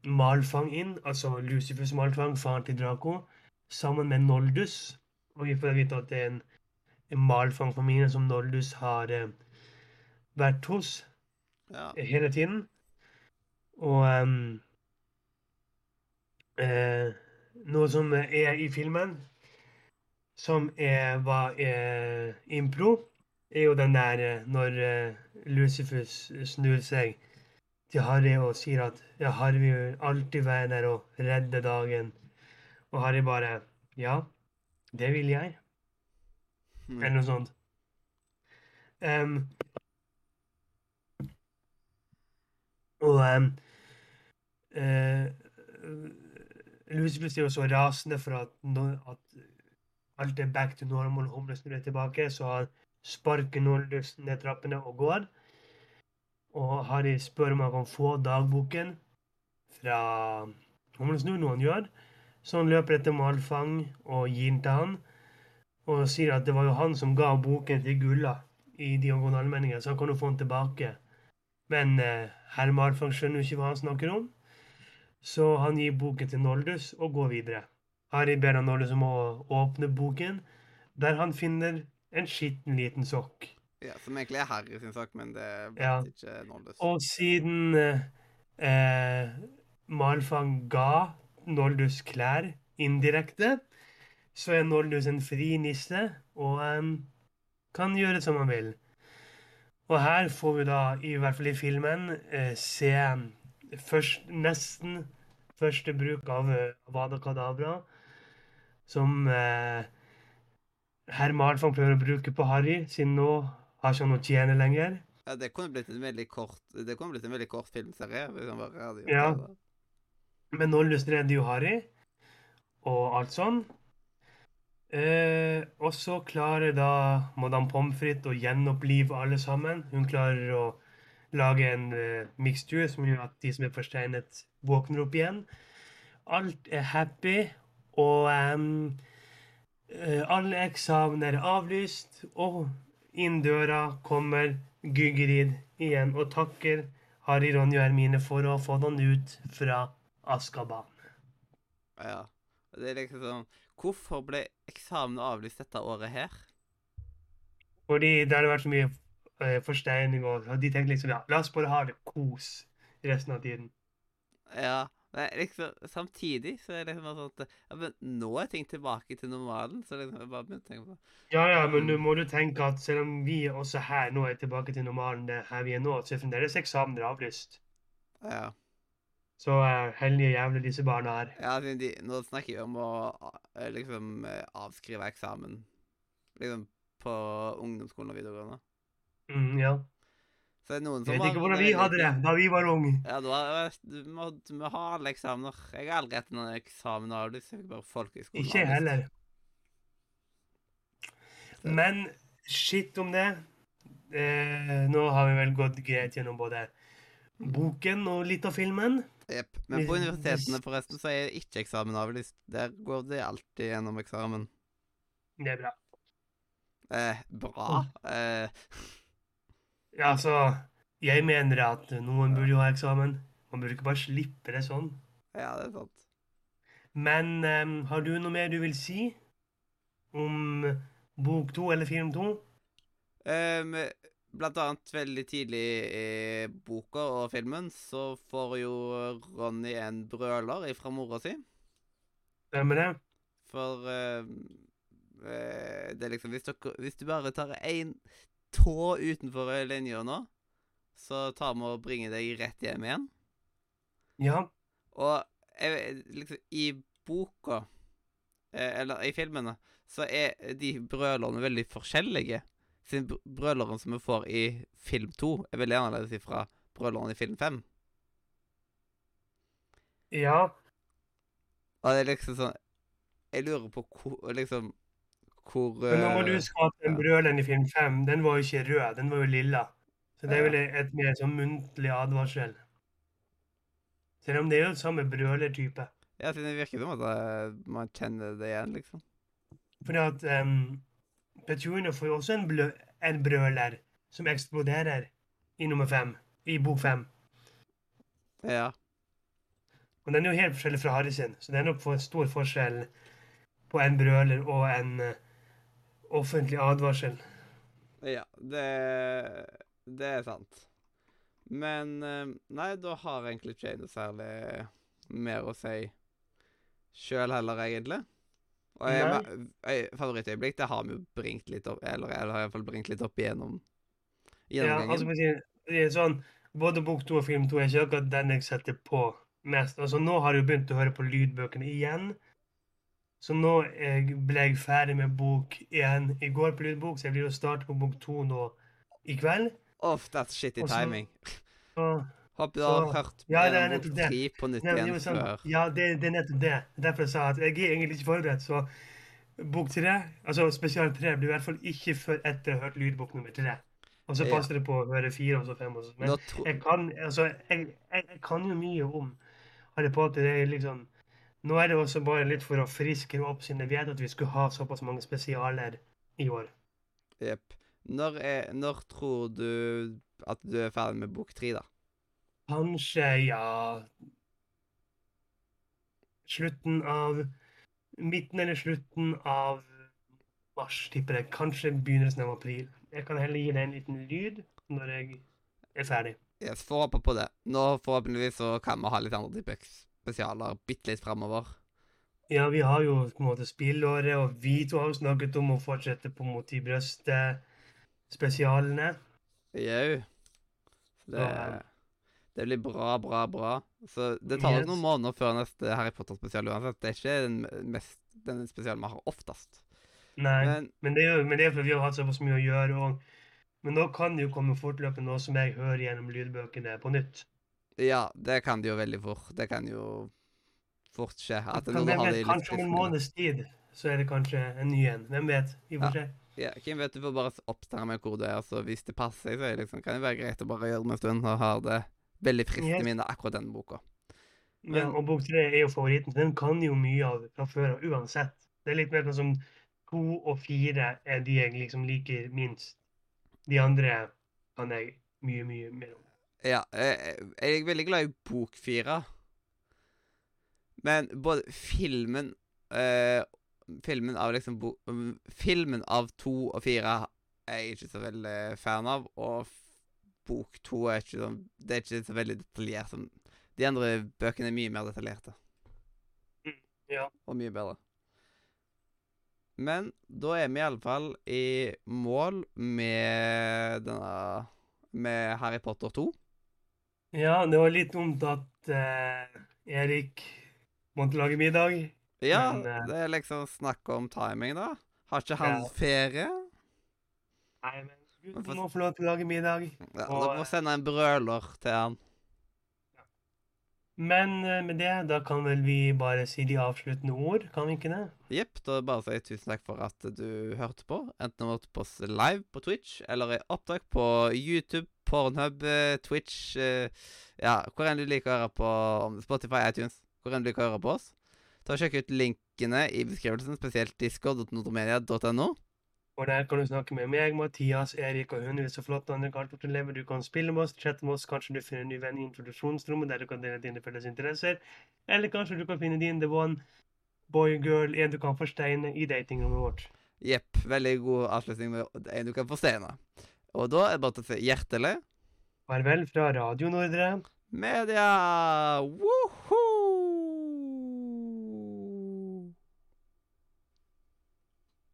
Malfang inn, altså Lucifus Malfang, faren til Draco, sammen med Noldus. Og vi får vite at det er en, en Malfang-familie som Noldus har eh, vært hos Ja. hele tiden. Og um, eh, noe som er i filmen, som er, var eh, impro, er jo den der eh, når eh, Lucifus snur seg til Harry og sier at ja, Harry vil alltid være der og redde dagen. Og Harry bare Ja, det vil jeg. Mm. Eller noe sånt. Um, og um, Lucifus er jo så rasende for at, no, at alt er back to normal, Humlesnurr er tilbake, så han sparker Noldus ned trappene og går. Og Harry spør om han kan få dagboken fra Humlesnurr, noe han gjør. Så han løper etter Malfang og gir den til han og sier at det var jo han som ga boken til Gulla i diagonalmeldingen, så han kan jo få den tilbake. Men eh, herr Malfang skjønner jo ikke hva han snakker om, så han gir boken til Noldus og går videre. Harry ber han Noldus om å åpne boken, der han finner en skitten liten sokk. Ja, som egentlig er Harry sin sak, men det vet Ja. ikke Noldus. Og siden eh, eh, Malfang ga Noldus klær indirekte, så er Noldus en fri nisse og um, kan gjøre som han vil. Og her får vi da, i hvert fall i filmen, eh, se først, nesten første bruk av Wada Kadabra, som eh, herr Malfang prøver å bruke på Harry, siden nå har ikke han noe å tjene lenger. Ja, det kunne blitt en veldig kort Det kunne blitt en veldig kort filmserie. hvis han bare hadde gjort Ja. det. Men nå løsner jo Harry, og alt sånn. Eh, og så klarer da Madame Pommes frites å gjenopplive alle sammen. Hun klarer å lage en eh, mikstur som gjør at de som er forsteinet, våkner opp igjen. Alt er happy, og eh, alle eksamener er avlyst. Og inn døra kommer Gygrid igjen og takker Harry, Ronny og Hermine for å få den ut fra Askaban. Ja. Det er liksom sånn Hvorfor ble eksamen avlyst dette året her? Fordi det hadde vært så mye eh, forsteining, og og de tenkte liksom ja, la oss bare ha det kos resten av tiden. Ja, men liksom samtidig så er det liksom sånn at ja, men Nå er ting tilbake til normalen, så liksom jeg bare begynte å tenke på Ja, ja, men nå må du tenke at selv om vi også her nå er tilbake til normalen, det her vi er nå, så er fremdeles eksamener avlyst. Ja. Så uh, heldige jævler disse barna her. ja de, nå snakker vi om å eh, liksom eh, avskrive eksamen liksom på ungdomsskolen og videregående. Mm, ja. Så er noen som Jeg vet ikke hvordan vi hadde det da vi var unge. Ja, du, har, du, må, du må ha alle eksamener. Jeg har aldri hatt noen eksamen av folk bare folkehøyskolen Ikke heller. Men shit om det. Eh, nå har vi vel gått greit gjennom både boken og litt av filmen. Jepp. Men på universitetene forresten så er ikke eksamen avlyst. Der går det alltid gjennom eksamen. Det er bra. Eh, bra. Eh, Ja, altså Jeg mener at noen burde jo ha eksamen. Man burde ikke bare slippe det sånn. ja, det er sant. Men um, har du noe mer du vil si om bok to eller film to? Ehm, blant annet veldig tidlig i boka og filmen så får jo Ronny en brøler ifra mora si. Stemmer det? For eh, det er liksom hvis, dere, hvis du bare tar én tå utenfor linja nå, så tar vi og bringer deg rett hjem igjen. Ja. Og liksom, i boka, eh, eller i filmene, så er de brølerne veldig forskjellige. Siden br- brøleren som vi får i film 2, er veldig annerledes fra brøleren i film 5. Ja, Og det er liksom sånn Jeg lurer på hvor liksom Hvor men nå må du eh, at den ja. brøleren i film 5, den var jo ikke rød, den var jo lilla. Så det er vel et mer sånn muntlig advarsel. Selv om det er jo samme brølertype. Ja, siden det virker som at eh, man kjenner det igjen, liksom. Fordi at um, Petunia får jo også en, blø en brøler som eksploderer i nummer fem, i bok fem. Ja. Og den er jo helt forskjellig fra Harry sin, så det er nok for stor forskjell på en brøler og en eh, offentlig advarsel. Ja, det Det er sant. Men eh, Nei, da har egentlig ikke jeg noe særlig mer å si sjøl heller, egentlig. Og jeg, jeg, favorittøyeblikk, det har vi jo bringt litt opp Eller jeg har iallfall bringt litt opp igjennom Ja, altså, for å si- sånn, både bok to og film to er ikke akkurat den jeg setter på mest. Altså, nå har jeg jo begynt å høre på lydbøkene igjen. Så nå jeg ble jeg ferdig med bok én i går på lydbok, så jeg blir å starte på bok to nå i kveld. Off, that's shitty Og så- timing. Og, Håper du så- har hørt Ja, det er nettopp det. på nytt Nei, igjen sånn, før. ja, det, det er nettopp det. Er Derfor jeg sa at jeg er egentlig ikke forberedt. Så bok tre, altså spesial tre, blir i hvert fall ikke før etter jeg har hørt lydbok nummer tre. Og så Ja. passer det på å høre fire og så fem. Og så. Men jeg kan, altså, jeg, jeg, jeg kan jo mye om Harry Potter. Det er liksom, nå er det også bare litt for å friske opp, siden jeg vet at vi skulle ha såpass mange spesialer i år. Jepp. Når, når tror du at du er ferdig med bok tre, da? Kanskje, ja Slutten av Midten eller slutten av mars, tipper jeg. Kanskje begynnelsen av april. Jeg kan heller gi deg en liten lyd når jeg er ferdig. Yes, får håpe på det. Nå forhåpentligvis så kan vi ha litt andre typer spesialer bitte litt framover. Ja, vi har jo på en måte spillåret, og vi to har jo snakket om å fortsette på Mot i brøstet-spesialene. Jau. Det, Ja. Det blir bra, bra, bra. Så det tar Yes. noen måneder før neste Harry Potter-spesial uansett. Det er ikke den mest den spesialen vi har oftest. Nei, Men men det er jo men det er fordi vi har hatt såpass mye å gjøre. Og, men nå kan det jo komme fortløpende noe som jeg hører gjennom lydbøkene på nytt. ja, det kan det jo veldig fort. Det kan jo fort skje. At Kan det, vet, kanskje om en måneds tid så er det kanskje en ny en. Hvem vet? Vi får se. Ja, hvem vet, du får bare oppstarte med hvor du er, så hvis det passer så er det liksom, kan det være greit å bare gjøre det en stund og ha det veldig friskt i minne akkurat den boka. Men- og bok tre er jo favoritten. Den kan jo mye av fra før av uansett. Det er litt mer sånn som to og fire er de jeg liksom liker minst. De andre kan jeg mye, mye mer om. Ja, jeg, jeg er veldig glad i bok fire. Men både filmen øh, Filmen av liksom bo, Filmen av to og fire er jeg ikke så veldig fan av. Og bok to er ikke sånn Det er ikke så veldig detaljert Sånn. De andre bøkene er mye mer detaljerte. Ja. Og mye bedre. Men da er vi iallfall i mål med denne Med Harry Potter 2. ja, det var litt dumt at eh, Erik måtte lage middag. Ja, Men, eh, det er liksom snakk om timing, da. Har ikke han Ja. ferie? Nei, Men gutten for- må få lov til å lage middag. Ja, Og, da må sende en brøler til han. Men eh, med det, da kan vel vi bare si de avsluttende ord, kan vi ikke det? Jepp. Da bare sier jeg tusen takk for at du hørte på. Enten du hørte på oss live på Twitch, eller i opptak på YouTube, Pornhub, eh, Twitch eh, Ja, hvor enn du liker å høre på Spotify, iTunes. Hvor enn du liker å høre på oss. Ta og Sjekk ut linkene i beskrivelsen, spesielt discord.notomedia.no. Og der kan du snakke med meg, Mathias, Erik og hundrevis av flott andre kartotelever. Du kan spille med oss, chatte med oss, kanskje du finner en ny venn i introduksjonsrommet der du kan dele dine felles interesser. Eller kanskje du kan finne din the one boy, girl, en du kan forsteine i datingrommet vårt. Jepp. Veldig god avslutning med en du kan forsteine. Og da er det bare å si hjertelig Farvel fra Radio Nordre. Media! Woo!